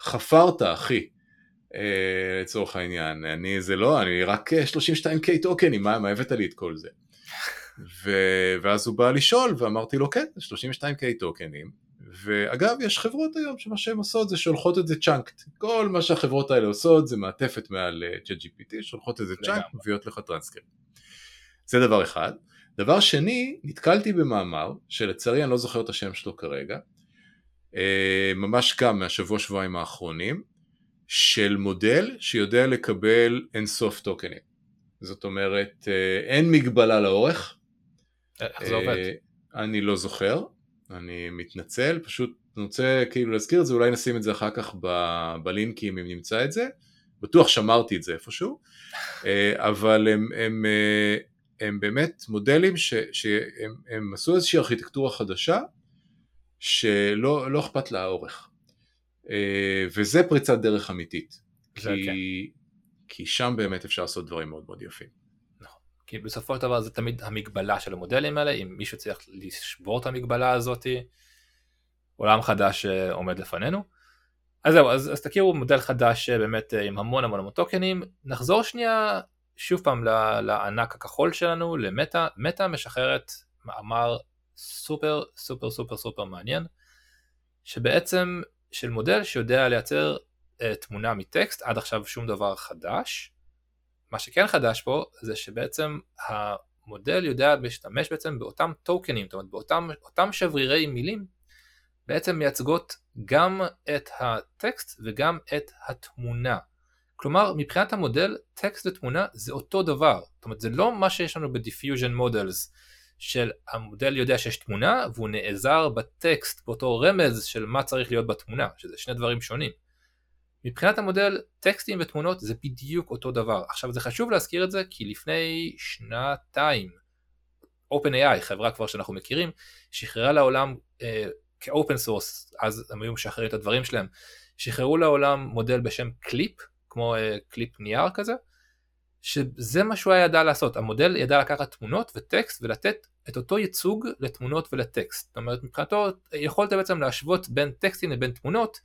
חפרת אחי לצורך העניין, אני זה לא, אני רק 32K טוקנים, מה, מה הבאת לי את כל זה? ו... ואז הוא בא לשאול ואמרתי לו כן, 32K טוקנים ואגב יש חברות היום שמה שהן עושות זה שולחות את זה chunked כל מה שהחברות האלה עושות זה מעטפת מעל Chat אה, GPT שולחות את זה chunk מביאות לך טרנסקריפט. זה דבר אחד דבר שני נתקלתי במאמר שלצערי אני לא זוכר את השם שלו כרגע uh, ממש גם מהשבוע שבועיים האחרונים של מודל שיודע לקבל אינסוף טוקנים. זאת אומרת uh, אין מגבלה לאורך. איך זה עובד? אה, אני לא זוכר, אני מתנצל, פשוט אני רוצה כאילו להזכיר את זה, אולי נשים את זה אחר כך ב- בלינקים אם נמצא את זה, בטוח שמרתי את זה איפשהו, אה, אבל הם, הם, אה, הם באמת מודלים ש, שהם הם עשו איזושהי ארכיטקטורה חדשה שלא לא אכפת לה האורך, וזה פריצת דרך אמיתית, כי, כן. כי שם באמת אפשר לעשות דברים מאוד מאוד יפים. כי בסופו של דבר זה תמיד המגבלה של המודלים האלה, אם מישהו צריך לשבור את המגבלה הזאת, עולם חדש אה, עומד לפנינו. אז זהו, אז, אז תכירו מודל חדש אה, באמת אה, עם המון המון המון טוקנים. נחזור שנייה שוב פעם לענק הכחול שלנו, למטה. מטה משחררת מאמר סופר סופר סופר סופר מעניין, שבעצם של מודל שיודע לייצר אה, תמונה מטקסט, עד עכשיו שום דבר חדש. מה שכן חדש פה זה שבעצם המודל יודע להשתמש בעצם באותם טוקנים, זאת אומרת באותם שברירי מילים בעצם מייצגות גם את הטקסט וגם את התמונה. כלומר מבחינת המודל טקסט ותמונה זה אותו דבר, זאת אומרת זה לא מה שיש לנו ב diffusion models שהמודל יודע שיש תמונה והוא נעזר בטקסט באותו רמז של מה צריך להיות בתמונה, שזה שני דברים שונים. מבחינת המודל טקסטים ותמונות זה בדיוק אותו דבר. עכשיו זה חשוב להזכיר את זה כי לפני שנתיים OpenAI, חברה כבר שאנחנו מכירים, שחררה לעולם אה, כ open source, אז הם היו משחררים את הדברים שלהם, שחררו לעולם מודל בשם קליפ, כמו אה, קליפ נייר כזה, שזה מה שהוא היה ידע לעשות, המודל ידע לקחת תמונות וטקסט ולתת את אותו ייצוג לתמונות ולטקסט. זאת אומרת מבחינתו יכולת בעצם להשוות בין טקסטים לבין תמונות,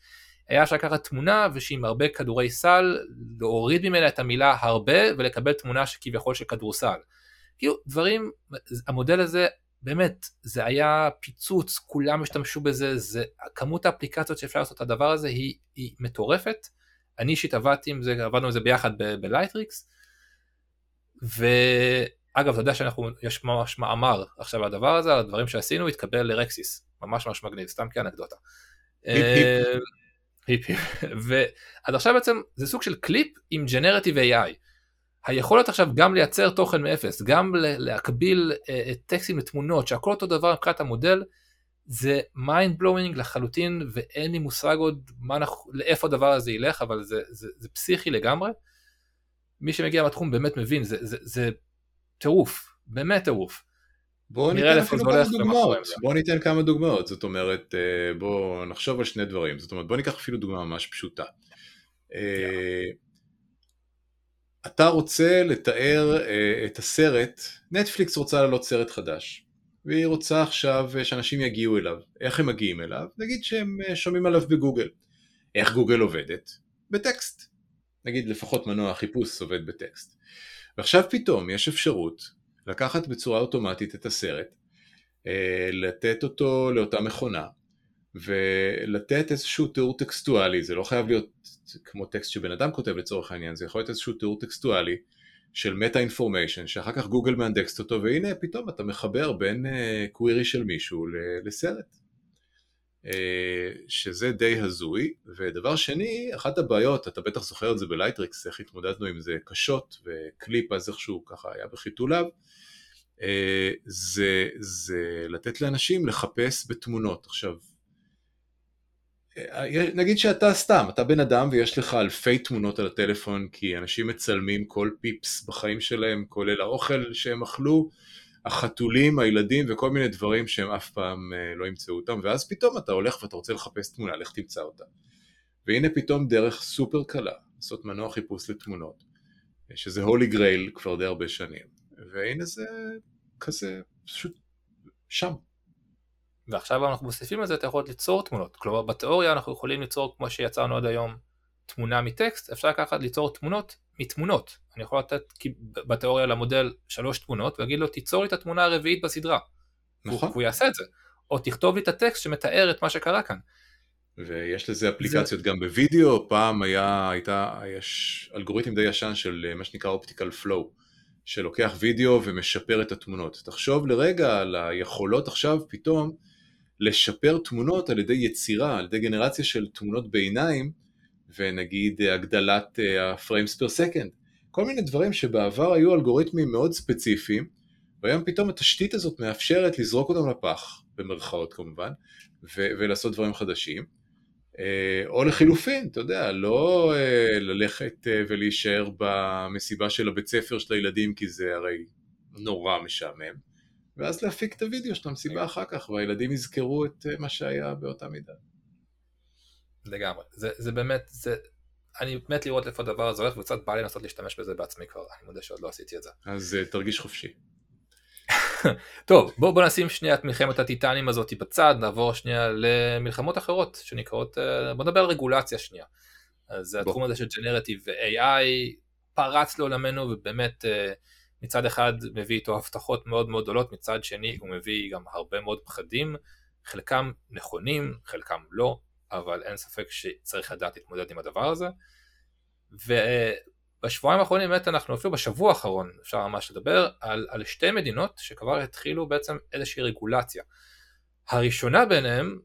היה אפשר לקחת תמונה ושעם הרבה כדורי סל להוריד ממנה את המילה הרבה ולקבל תמונה שכביכול של כדורסל. כאילו דברים, המודל הזה באמת זה היה פיצוץ, כולם השתמשו בזה, זה, כמות האפליקציות שאפשר לעשות את הדבר הזה היא, היא מטורפת. אני אישית עבדתי עם זה, עבדנו עם זה ביחד בלייטריקס. ואגב, אתה יודע שאנחנו, יש ממש מאמר עכשיו על הדבר הזה, על הדברים שעשינו, התקבל ל RecSys, ממש ממש מגניב, סתם כאנקדוטה. היפ. ועד עכשיו בעצם זה סוג של קליפ עם generative AI. היכולת עכשיו גם לייצר תוכן מאפס, גם להקביל אה, טקסטים לתמונות, שהכל אותו דבר מבחינת המודל, זה mind blowing לחלוטין ואין לי מושג עוד מה, לאיפה הדבר הזה ילך, אבל זה, זה, זה פסיכי לגמרי. מי שמגיע מהתחום באמת מבין, זה, זה, זה טירוף, באמת טירוף. בואו ניתן אפילו כמה דוגמאות, בואו ניתן כמה דוגמאות, זאת אומרת, אה, בואו נחשוב על שני דברים, זאת אומרת בואו ניקח אפילו דוגמה ממש פשוטה. אה, אתה רוצה לתאר אה, את הסרט, נטפליקס רוצה לעלות סרט חדש, והיא רוצה עכשיו שאנשים יגיעו אליו. איך הם מגיעים אליו? נגיד שהם שומעים עליו בגוגל. איך גוגל עובדת? בטקסט. נגיד לפחות מנוע החיפוש עובד בטקסט. ועכשיו פתאום יש אפשרות לקחת בצורה אוטומטית את הסרט, אה, לתת אותו לאותה מכונה, ולתת איזשהו תיאור טקסטואלי, זה לא חייב להיות כמו טקסט שבן אדם כותב לצורך העניין, זה יכול להיות איזשהו תיאור טקסטואלי של meta information, שאחר כך גוגל מאנדקסט אותו, והנה פתאום אתה מחבר בין query אה, של מישהו לסרט. אה, שזה די הזוי, ודבר שני, אחת הבעיות, אתה בטח זוכר את זה בלייטריקס, איך התמודדנו עם זה קשות, וקליפ אז איכשהו ככה היה בחיתוליו, אה, זה, זה לתת לאנשים לחפש בתמונות. עכשיו, נגיד שאתה סתם, אתה בן אדם ויש לך אלפי תמונות על הטלפון כי אנשים מצלמים כל פיפס בחיים שלהם, כולל האוכל שהם אכלו, החתולים, הילדים וכל מיני דברים שהם אף פעם אה, לא ימצאו אותם, ואז פתאום אתה הולך ואתה רוצה לחפש תמונה, לך תמצא אותה. והנה פתאום דרך סופר קלה, לעשות מנוע חיפוש לתמונות, שזה הולי גרייל כבר די הרבה שנים, והנה זה כזה פשוט שם. ועכשיו אנחנו מוסיפים לזה, אתה יכול ליצור תמונות, כלומר בתיאוריה אנחנו יכולים ליצור כמו שיצרנו עד היום תמונה מטקסט, אפשר לקחת ליצור תמונות מתמונות. אני יכול לתת בתיאוריה למודל שלוש תמונות ולהגיד לו תיצור לי את התמונה הרביעית בסדרה. נכון. והוא יעשה את זה. או תכתוב לי את הטקסט שמתאר את מה שקרה כאן. ויש לזה אפליקציות זה... גם בווידאו, פעם היה, הייתה, יש אלגוריתם די ישן של אה, מה שנקרא אופטיקל פלואו, שלוקח וידאו ומשפר את התמונות. תחשוב לרגע על היכולות עכשיו פתאום לשפר תמונות על ידי יצירה, על ידי גנרציה של תמונות ביניים, ונגיד אה, הגדלת ה-frames per second. כל מיני דברים שבעבר היו אלגוריתמים מאוד ספציפיים, והיום פתאום התשתית הזאת מאפשרת לזרוק אותם לפח, במרכאות כמובן, ו- ולעשות דברים חדשים. אה, או לחילופין, אתה יודע, לא אה, ללכת ולהישאר במסיבה של הבית ספר של הילדים, כי זה הרי נורא משעמם, ואז להפיק את הוידאו של המסיבה אחר כך, והילדים יזכרו את מה שהיה באותה מידה. לגמרי. זה, זה באמת, זה, אני מת לראות איפה הדבר הזה הולך, וקצת בא לי לנסות להשתמש בזה בעצמי כבר, אני מודה שעוד לא עשיתי את זה. אז uh, תרגיש חופשי. טוב, בוא, בוא נשים שנייה את מלחמת הטיטנים הזאת בצד, נעבור שנייה למלחמות אחרות שנקראות, uh, בוא נדבר על רגולציה שנייה. אז בוא. התחום הזה של ג'נרטיב ו-AI פרץ לעולמנו ובאמת uh, מצד אחד מביא איתו הבטחות מאוד מאוד גדולות, מצד שני הוא מביא גם הרבה מאוד פחדים, חלקם נכונים, חלקם לא, אבל אין ספק שצריך לדעת להתמודד עם הדבר הזה. ובשבועיים האחרונים באמת אנחנו אפילו בשבוע האחרון אפשר ממש לדבר על, על שתי מדינות שכבר התחילו בעצם איזושהי רגולציה. הראשונה ביניהם,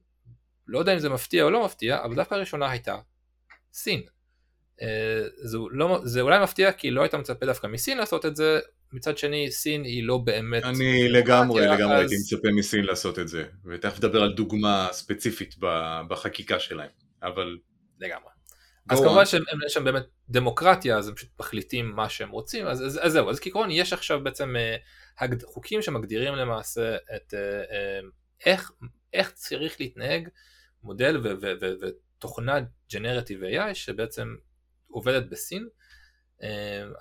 לא יודע אם זה מפתיע או לא מפתיע, אבל דווקא הראשונה הייתה סין. אה, זה, לא, זה אולי מפתיע כי לא היית מצפה דווקא מסין לעשות את זה, מצד שני סין היא לא באמת... אני לגמרי, לגמרי הייתי מצפה מסין לעשות את זה, ותכף נדבר על דוגמה ספציפית בחקיקה שלהם, אבל... לגמרי. אז כמובן שיש שם באמת דמוקרטיה, אז הם פשוט מחליטים מה שהם רוצים, אז, אז, אז זהו, אז כעקרון יש עכשיו בעצם uh, חוקים שמגדירים למעשה את uh, איך, איך צריך להתנהג מודל ותוכנה ג'נרטיב AI שבעצם עובדת בסין. Uh,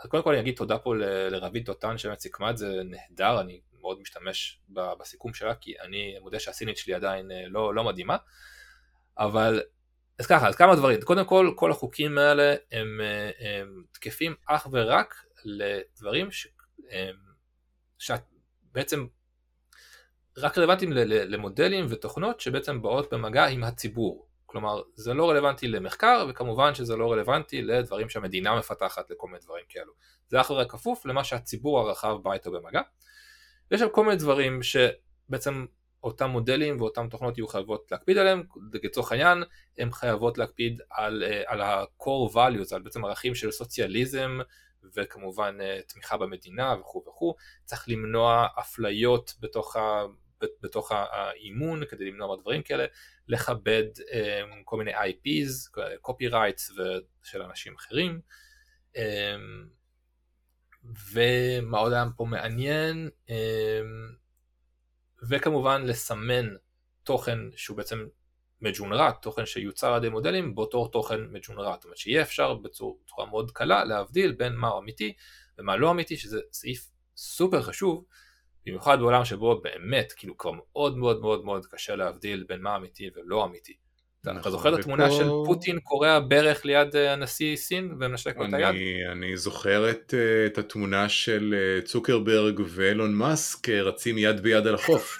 אז קודם כל אני אגיד תודה פה לרביד דותן שבאמת סיכמה את זה נהדר, אני מאוד משתמש בסיכום שלה כי אני מודה שהסינית שלי עדיין uh, לא, לא מדהימה, אבל אז ככה, אז כמה דברים. קודם כל, כל החוקים האלה הם, אה, הם תקפים אך ורק לדברים ש, הם, שאת בעצם רק רלוונטיים למודלים ותוכנות שבעצם באות במגע עם הציבור. כלומר, זה לא רלוונטי למחקר, וכמובן שזה לא רלוונטי לדברים שהמדינה מפתחת לכל מיני דברים כאלו. זה אך ורק כפוף למה שהציבור הרחב בא איתו במגע. יש שם כל מיני דברים שבעצם אותם מודלים ואותם תוכנות יהיו חייבות להקפיד עליהם, לצורך העניין הן חייבות להקפיד על, אה, על ה-core values, על בעצם ערכים של סוציאליזם וכמובן אה, תמיכה במדינה וכו' וכו', צריך למנוע אפליות בתוך, ה, בתוך האימון כדי למנוע דברים כאלה, לכבד אה, כל מיני IPs, copyrights של אנשים אחרים. ומה עוד היה פה מעניין? וכמובן לסמן תוכן שהוא בעצם מג'ונרט, תוכן שיוצר על ידי מודלים באותו תוכן מג'ונרט, זאת אומרת שיהיה אפשר בצורה מאוד קלה להבדיל בין מה אמיתי ומה לא אמיתי, שזה סעיף סופר חשוב, במיוחד בעולם שבו באמת, כאילו כבר מאוד מאוד מאוד מאוד קשה להבדיל בין מה אמיתי ולא אמיתי. נכון, אתה זוכר את התמונה. של פוטין קורע ברך ליד אה, הנשיא סין ומנשק לו את היד? אני זוכר את, אה, את התמונה של אה, צוקרברג ואילון מאסק רצים יד ביד על החוף,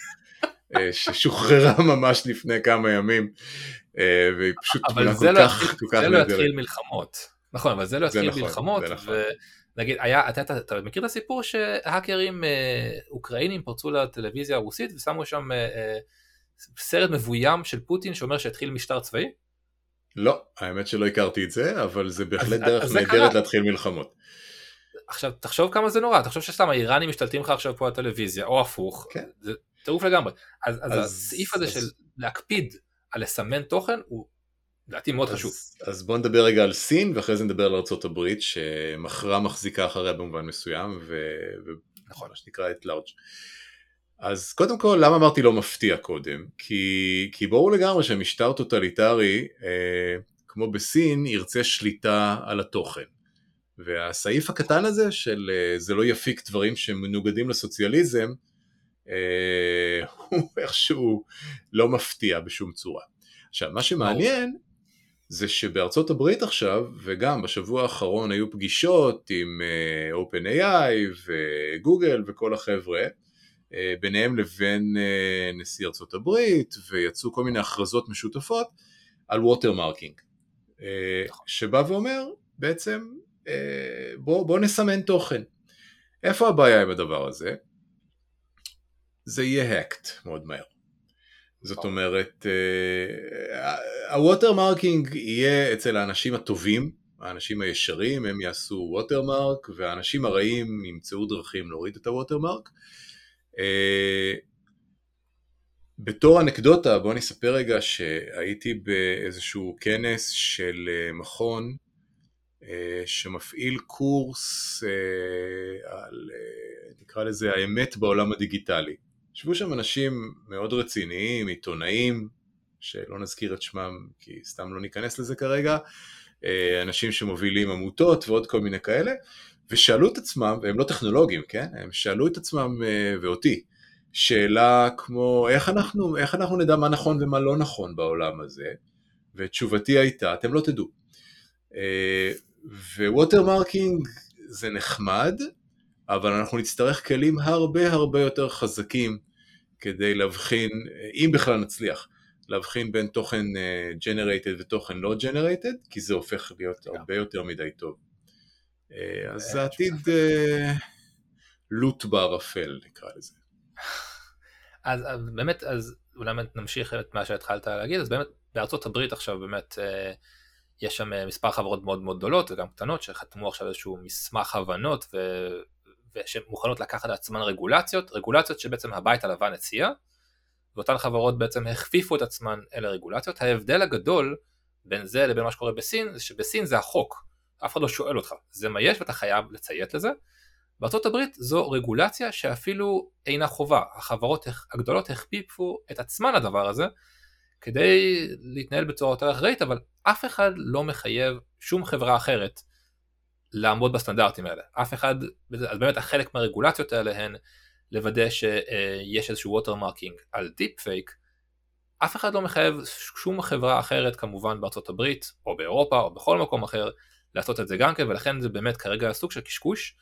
ששוחררה ממש לפני כמה ימים, והיא פשוט תמונה כל לא כך, כל כך נהדרת. זה לא יתחיל מלחמות, נכון, אבל זה לא יתחיל נכון, מלחמות, ונגיד, היה, אתה, אתה, אתה מכיר את הסיפור שהאקרים אוקראינים פרצו לטלוויזיה הרוסית ושמו שם סרט מבוים של פוטין שאומר שהתחיל משטר צבאי? לא, האמת שלא הכרתי את זה, אבל זה בהחלט דרך נהדרת להתחיל מלחמות. עכשיו תחשוב כמה זה נורא, תחשוב שסתם האיראנים משתלטים לך עכשיו פה על הטלוויזיה, או הפוך, כן. זה טירוף לגמרי. אז, אז, אז הסעיף הזה אז... של להקפיד על לסמן תוכן הוא לדעתי מאוד אז, חשוב. אז בוא נדבר רגע על סין ואחרי זה נדבר על ארה"ב שמכרה מחזיקה אחריה במובן מסוים ו... נכון. מה שנקרא at large. אז קודם כל, למה אמרתי לא מפתיע קודם? כי, כי ברור לגמרי שמשטר טוטליטרי, אה, כמו בסין, ירצה שליטה על התוכן. והסעיף הקטן הזה של אה, זה לא יפיק דברים שמנוגדים לסוציאליזם, אה, הוא איכשהו לא מפתיע בשום צורה. עכשיו, מה שמעניין זה שבארצות הברית עכשיו, וגם בשבוע האחרון היו פגישות עם אה, OpenAI וגוגל וכל החבר'ה, אה, ביניהם לבין אה, נשיא ארצות הברית, ויצאו כל מיני הכרזות משותפות על watermarking, אה, שבא ואומר בעצם בוא, בוא נסמן תוכן. איפה הבעיה עם הדבר הזה? זה יהיה hacked מאוד מהר. זאת אומרת, ה watermarking יהיה אצל האנשים הטובים, האנשים הישרים, הם יעשו watermark, והאנשים הרעים ימצאו דרכים להוריד את ה watermark. אה, בתור אנקדוטה בוא נספר רגע שהייתי באיזשהו כנס של אה, מכון אה, שמפעיל קורס על נקרא לזה האמת בעולם הדיגיטלי. ישבו שם אנשים מאוד רציניים, עיתונאים, שלא נזכיר את שמם כי סתם לא ניכנס לזה כרגע, אנשים שמובילים עמותות ועוד כל מיני כאלה, ושאלו את עצמם, והם לא טכנולוגים, כן? הם שאלו את עצמם אה, ואותי, שאלה כמו איך אנחנו, איך אנחנו נדע מה נכון ומה לא נכון בעולם הזה, ותשובתי הייתה, אתם לא תדעו. אה, ו watermarking זה נחמד, אבל אנחנו נצטרך כלים הרבה הרבה יותר חזקים כדי להבחין, אם בכלל נצליח, להבחין בין תוכן אה, generated ותוכן לא generated, כי זה הופך להיות הרבה יותר מדי טוב. אה, אז עתיד אה, לוט בערפל נקרא לזה. אז, אז באמת, אז אולי נמשיך את מה שהתחלת להגיד, אז באמת בארצות הברית עכשיו באמת אה, יש שם מספר חברות מאוד מאוד גדולות וגם קטנות שחתמו עכשיו איזשהו מסמך הבנות ו... ושהן מוכנות לקחת לעצמן רגולציות, רגולציות שבעצם הבית הלבן הציע, ואותן חברות בעצם הכפיפו את עצמן אל הרגולציות. ההבדל הגדול בין זה לבין מה שקורה בסין, זה שבסין זה החוק, אף אחד לא שואל אותך, זה מה יש ואתה חייב לציית לזה. בארצות הברית זו רגולציה שאפילו אינה חובה, החברות הגדולות הכפיפו את עצמן לדבר הזה כדי להתנהל בצורה יותר אחראית, אבל אף אחד לא מחייב שום חברה אחרת לעמוד בסטנדרטים האלה. אף אחד, אז באמת החלק מהרגולציות האלה הן לוודא שיש איזשהו watermarking על deep fake, אף אחד לא מחייב שום חברה אחרת כמובן בארצות הברית או באירופה או בכל מקום אחר לעשות את זה גם כן ולכן זה באמת כרגע סוג של קשקוש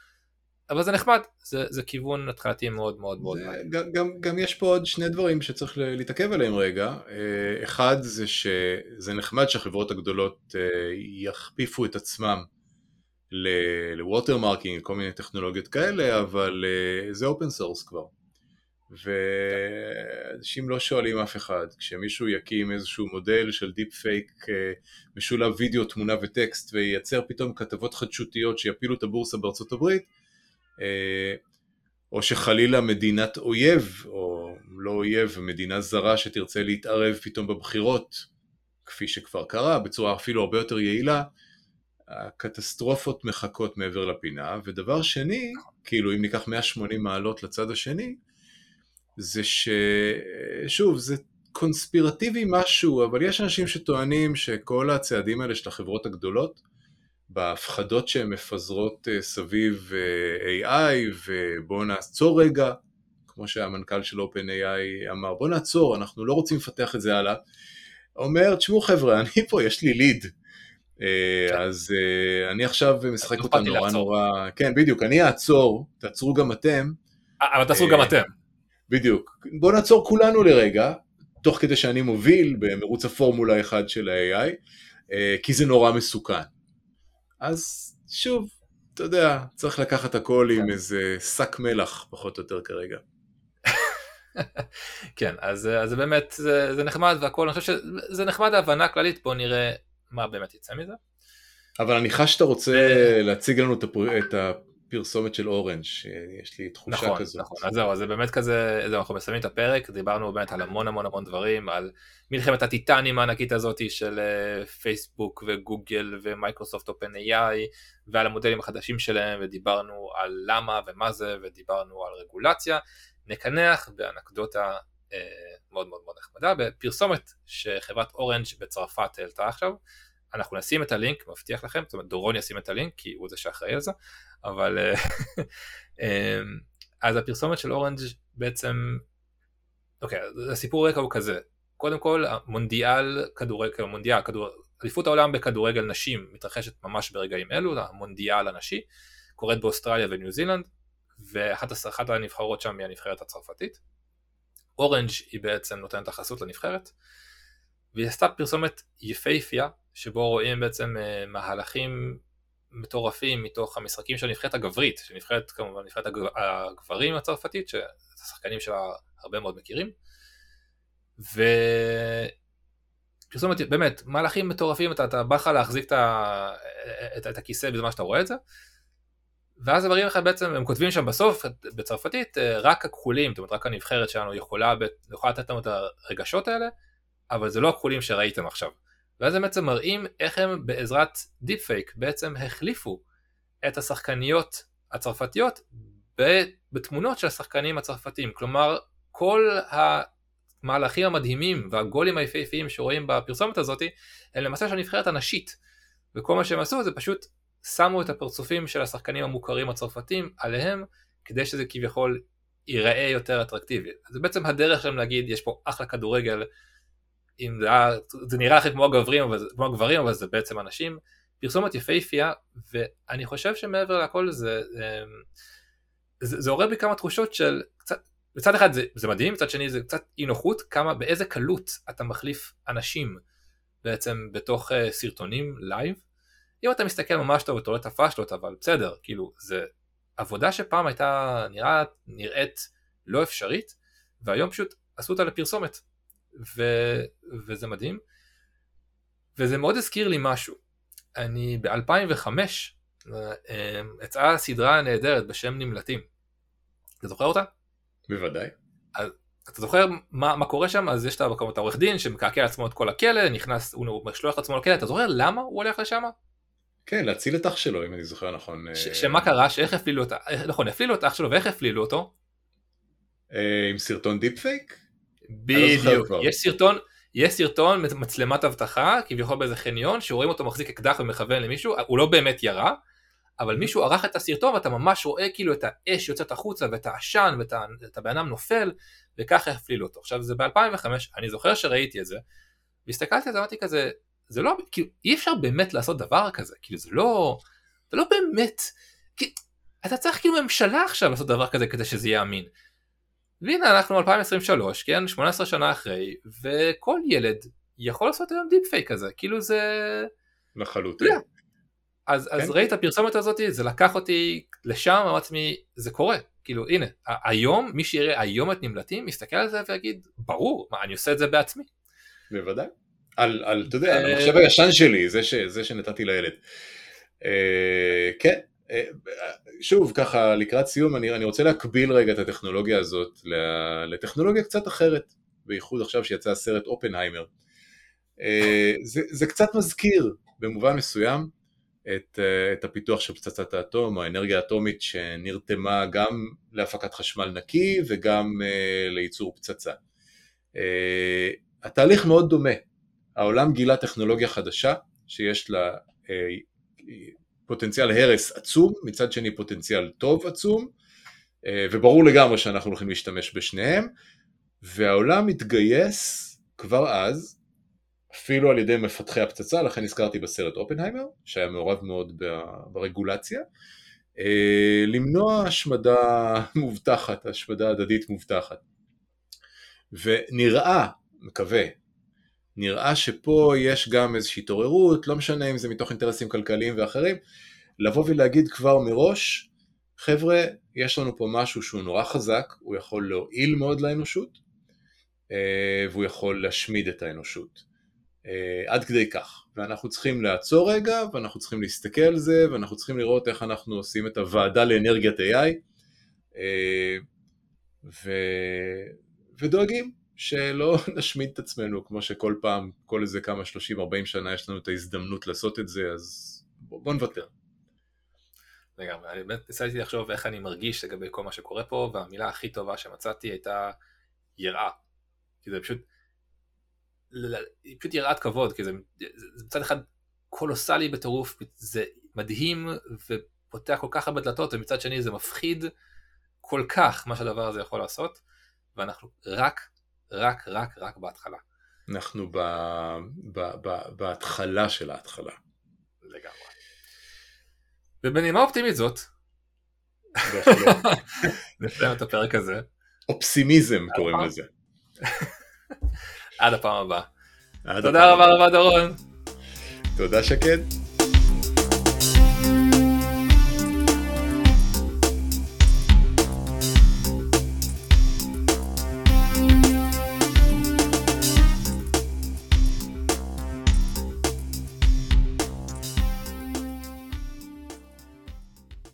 אבל זה נחמד, זה, זה כיוון התחלתי מאוד מאוד מאוד. גם, גם, גם יש פה עוד שני דברים שצריך להתעכב עליהם רגע. אה, אחד זה שזה נחמד שהחברות הגדולות אה, יכפיפו את עצמם ל watermarking, כל מיני טכנולוגיות כאלה, אבל אה, זה open source כבר. ואנשים לא שואלים אף אחד. כשמישהו יקים איזשהו מודל של deep fake משולב וידאו, תמונה וטקסט וייצר פתאום כתבות חדשותיות שיפילו את הבורסה בארצות הברית, אה, או שחלילה מדינת אויב, או לא אויב, מדינה זרה שתרצה להתערב פתאום בבחירות, כפי שכבר קרה, בצורה אפילו הרבה יותר יעילה, הקטסטרופות מחכות מעבר לפינה, ודבר שני, כאילו אם ניקח 180 מעלות לצד השני, זה ששוב, זה קונספירטיבי משהו, אבל יש אנשים שטוענים שכל הצעדים האלה של החברות הגדולות, בהפחדות שהן מפזרות אה, סביב אה, AI, ובואו נעצור רגע, כמו שהמנכ"ל של OpenAI אמר, בואו נעצור, אנחנו לא רוצים לפתח את זה הלאה. אומר, תשמעו חבר'ה, אני פה, יש לי ליד. אה, כן. אז אני עכשיו משחק אותה נורא נורא, כן בדיוק, אני אעצור, תעצרו גם אתם. אבל תעצרו גם אתם. בדיוק, בואו נעצור כולנו לרגע, תוך כדי שאני מוביל במרוץ הפורמולה 1 של ה-AI, כי זה נורא מסוכן. אז שוב, אתה יודע, צריך לקחת הכל עם כן. איזה שק מלח, פחות או יותר כרגע. כן, אז, אז באמת, זה, זה נחמד והכל, אני חושב שזה נחמד ההבנה הכללית, בוא נראה מה באמת יצא מזה. אבל אני חש שאתה רוצה להציג לנו את פרסומת של אורנג', יש לי תחושה נכון, כזאת. נכון, אז זהו, זה באמת כזה, זהו, אנחנו מסיימים את הפרק, דיברנו באמת על המון המון המון דברים, על מלחמת הטיטנים הענקית הזאת של אה, פייסבוק וגוגל ומייקרוסופט OpenAI, ועל המודלים החדשים שלהם, ודיברנו על למה ומה זה, ודיברנו על רגולציה. נקנח באנקדוטה אה, מאוד מאוד מאוד נחמדה, בפרסומת שחברת אורנג' בצרפת העלתה עכשיו. אנחנו נשים את הלינק, מבטיח לכם, זאת אומרת דורון ישים את הלינק כי הוא זה שאחראי על זה, אבל אה, אמ, אז הפרסומת של אורנג' בעצם, אוקיי, הסיפור רקע הוא כזה, קודם כל המונדיאל כדורגל, מונדיאל, כדור, אליפות העולם בכדורגל נשים מתרחשת ממש ברגעים אלו, המונדיאל הנשי, קורית באוסטרליה וניו זילנד, ואחת הנבחרות שם היא הנבחרת הצרפתית. אורנג' היא בעצם נותנת החסות לנבחרת, והיא עשתה פרסומת יפהפייה, שבו רואים בעצם אה, מהלכים מטורפים מתוך המשחקים של הנבחרת הגברית, שנבחרת כמובן נבחרת הגברים הצרפתית, שאת השחקנים שלה הרבה מאוד מכירים. ופרסומת, באמת, מהלכים מטורפים, אתה, אתה בא לך להחזיק את, את, את הכיסא בזמן שאתה רואה את זה. ואז הם מראים לך בעצם, הם כותבים שם בסוף, בצרפתית, אה, רק הכחולים, זאת אומרת רק הנבחרת שלנו יכולה, יכולה לתת לנו את הרגשות האלה, אבל זה לא הכחולים שראיתם עכשיו. ואז הם בעצם מראים איך הם בעזרת deep fake בעצם החליפו את השחקניות הצרפתיות בתמונות של השחקנים הצרפתיים. כלומר, כל המהלכים המדהימים והגולים היפהפיים שרואים בפרסומת הזאת הם למעשה של הנבחרת הנשית. וכל מה שהם עשו זה פשוט שמו את הפרצופים של השחקנים המוכרים הצרפתים עליהם כדי שזה כביכול ייראה יותר אטרקטיבי. זה בעצם הדרך שלהם להגיד יש פה אחלה כדורגל אם זה, זה נראה לכם כמו הגברים, אבל, כמו הגברים אבל זה בעצם אנשים, פרסומת יפהפייה ואני חושב שמעבר לכל זה, אמ, זה, זה עורר בי כמה תחושות של קצת, מצד אחד זה, זה מדהים, מצד שני זה קצת אי נוחות, כמה, באיזה קלות אתה מחליף אנשים בעצם בתוך אה, סרטונים לייב. אם אתה מסתכל ממש טוב אתה רואה את הפאשלות אבל בסדר, כאילו זה עבודה שפעם הייתה נראה, נראית לא אפשרית והיום פשוט עשו אותה לפרסומת ו, וזה מדהים. וזה מאוד הזכיר לי משהו. אני ב-2005 אה, יצאה סדרה נהדרת בשם נמלטים. אתה זוכר אותה? בוודאי. אז, אתה זוכר מה, מה קורה שם אז יש את העורך דין שמקעקע לעצמו את כל הכלא נכנס הוא משלוח לעצמו לכלא אתה זוכר למה הוא הולך לשם? כן להציל את אח שלו אם אני זוכר נכון. ש, שמה קרה שאיך הפלילו את נכון הפלילו את אח שלו ואיך הפלילו אותו? עם סרטון deep fake? בדיוק יש סרטון יש סרטון מצלמת אבטחה כביכול באיזה חניון שרואים אותו מחזיק אקדח ומכוון למישהו הוא לא באמת ירה אבל מישהו ערך את הסרטון ואתה ממש רואה כאילו את האש יוצאת החוצה ואת העשן ואת הבן אדם נופל וככה הפלילו אותו. עכשיו זה ב-2005, אני זוכר שראיתי את זה, והסתכלתי על זה, אמרתי כזה, זה לא, כאילו אי אפשר באמת לעשות דבר כזה, כאילו זה לא, זה לא באמת, כי אתה צריך כאילו ממשלה עכשיו לעשות דבר כזה כדי שזה יהיה אמין. והנה אנחנו 2023, כן, 18 שנה אחרי, וכל ילד יכול לעשות היום deep fake כזה, כאילו זה... לחלוטין. אז, כן. אז ראיתי את הפרסומת הזאת, זה לקח אותי לשם, אמרתי לעצמי, זה קורה, כאילו הנה, היום, מי שיראה היום את נמלטים, יסתכל על זה ויגיד, ברור, מה, אני עושה את זה בעצמי. בוודאי. על, על אתה יודע, על אה, המחשב הישן שלי, זה, ש, זה שנתתי לילד. אה, כן, אה, שוב, ככה, לקראת סיום, אני, אני רוצה להקביל רגע את הטכנולוגיה הזאת לטכנולוגיה קצת אחרת, בייחוד עכשיו שיצא הסרט אופנהיימר. זה, זה קצת מזכיר, במובן מסוים, את, את הפיתוח של פצצת האטום, או האנרגיה האטומית שנרתמה גם להפקת חשמל נקי וגם לייצור פצצה. התהליך מאוד דומה, העולם גילה טכנולוגיה חדשה שיש לה uh, פוטנציאל הרס עצום, מצד שני פוטנציאל טוב עצום, uh, וברור לגמרי שאנחנו הולכים להשתמש בשניהם, והעולם מתגייס כבר אז אפילו על ידי מפתחי הפצצה, לכן הזכרתי בסרט אופנהיימר, שהיה מעורב מאוד ברגולציה, אה, למנוע השמדה מובטחת, השמדה הדדית מובטחת. ונראה, מקווה, נראה שפה יש גם איזושהי התעוררות, לא משנה אם זה מתוך אינטרסים כלכליים ואחרים, לבוא ולהגיד כבר מראש, חבר'ה, יש לנו פה משהו שהוא נורא חזק, הוא יכול להועיל מאוד לאנושות, אה, והוא יכול להשמיד את האנושות. אה, עד כדי כך. ואנחנו צריכים לעצור רגע, ואנחנו צריכים להסתכל על זה, ואנחנו צריכים לראות איך אנחנו עושים את הוועדה לאנרגיית AI, אה, ו... ודואגים שלא נשמיד את עצמנו, כמו שכל פעם, כל איזה כמה 30-40 שנה יש לנו את ההזדמנות לעשות את זה, אז בוא, בוא נוותר. לגמרי, אני באמת ניסיתי לחשוב איך אני מרגיש לגבי כל מה שקורה פה, והמילה הכי טובה שמצאתי הייתה יראה. כי זה פשוט, היא פשוט יראת כבוד, כי זה, זה מצד אחד קולוסלי בטירוף, זה מדהים ופותח כל כך הרבה דלתות, ומצד שני זה מפחיד כל כך מה שהדבר הזה יכול לעשות, ואנחנו רק, רק, רק, רק בהתחלה. אנחנו ב, ב, ב, בהתחלה של ההתחלה. לגמרי. ובנימה אופטימית זאת, נסיים את הפרק הזה. אופסימיזם קוראים לזה. עד הפעם הבאה. תודה רבה רבה דורון. תודה שקד.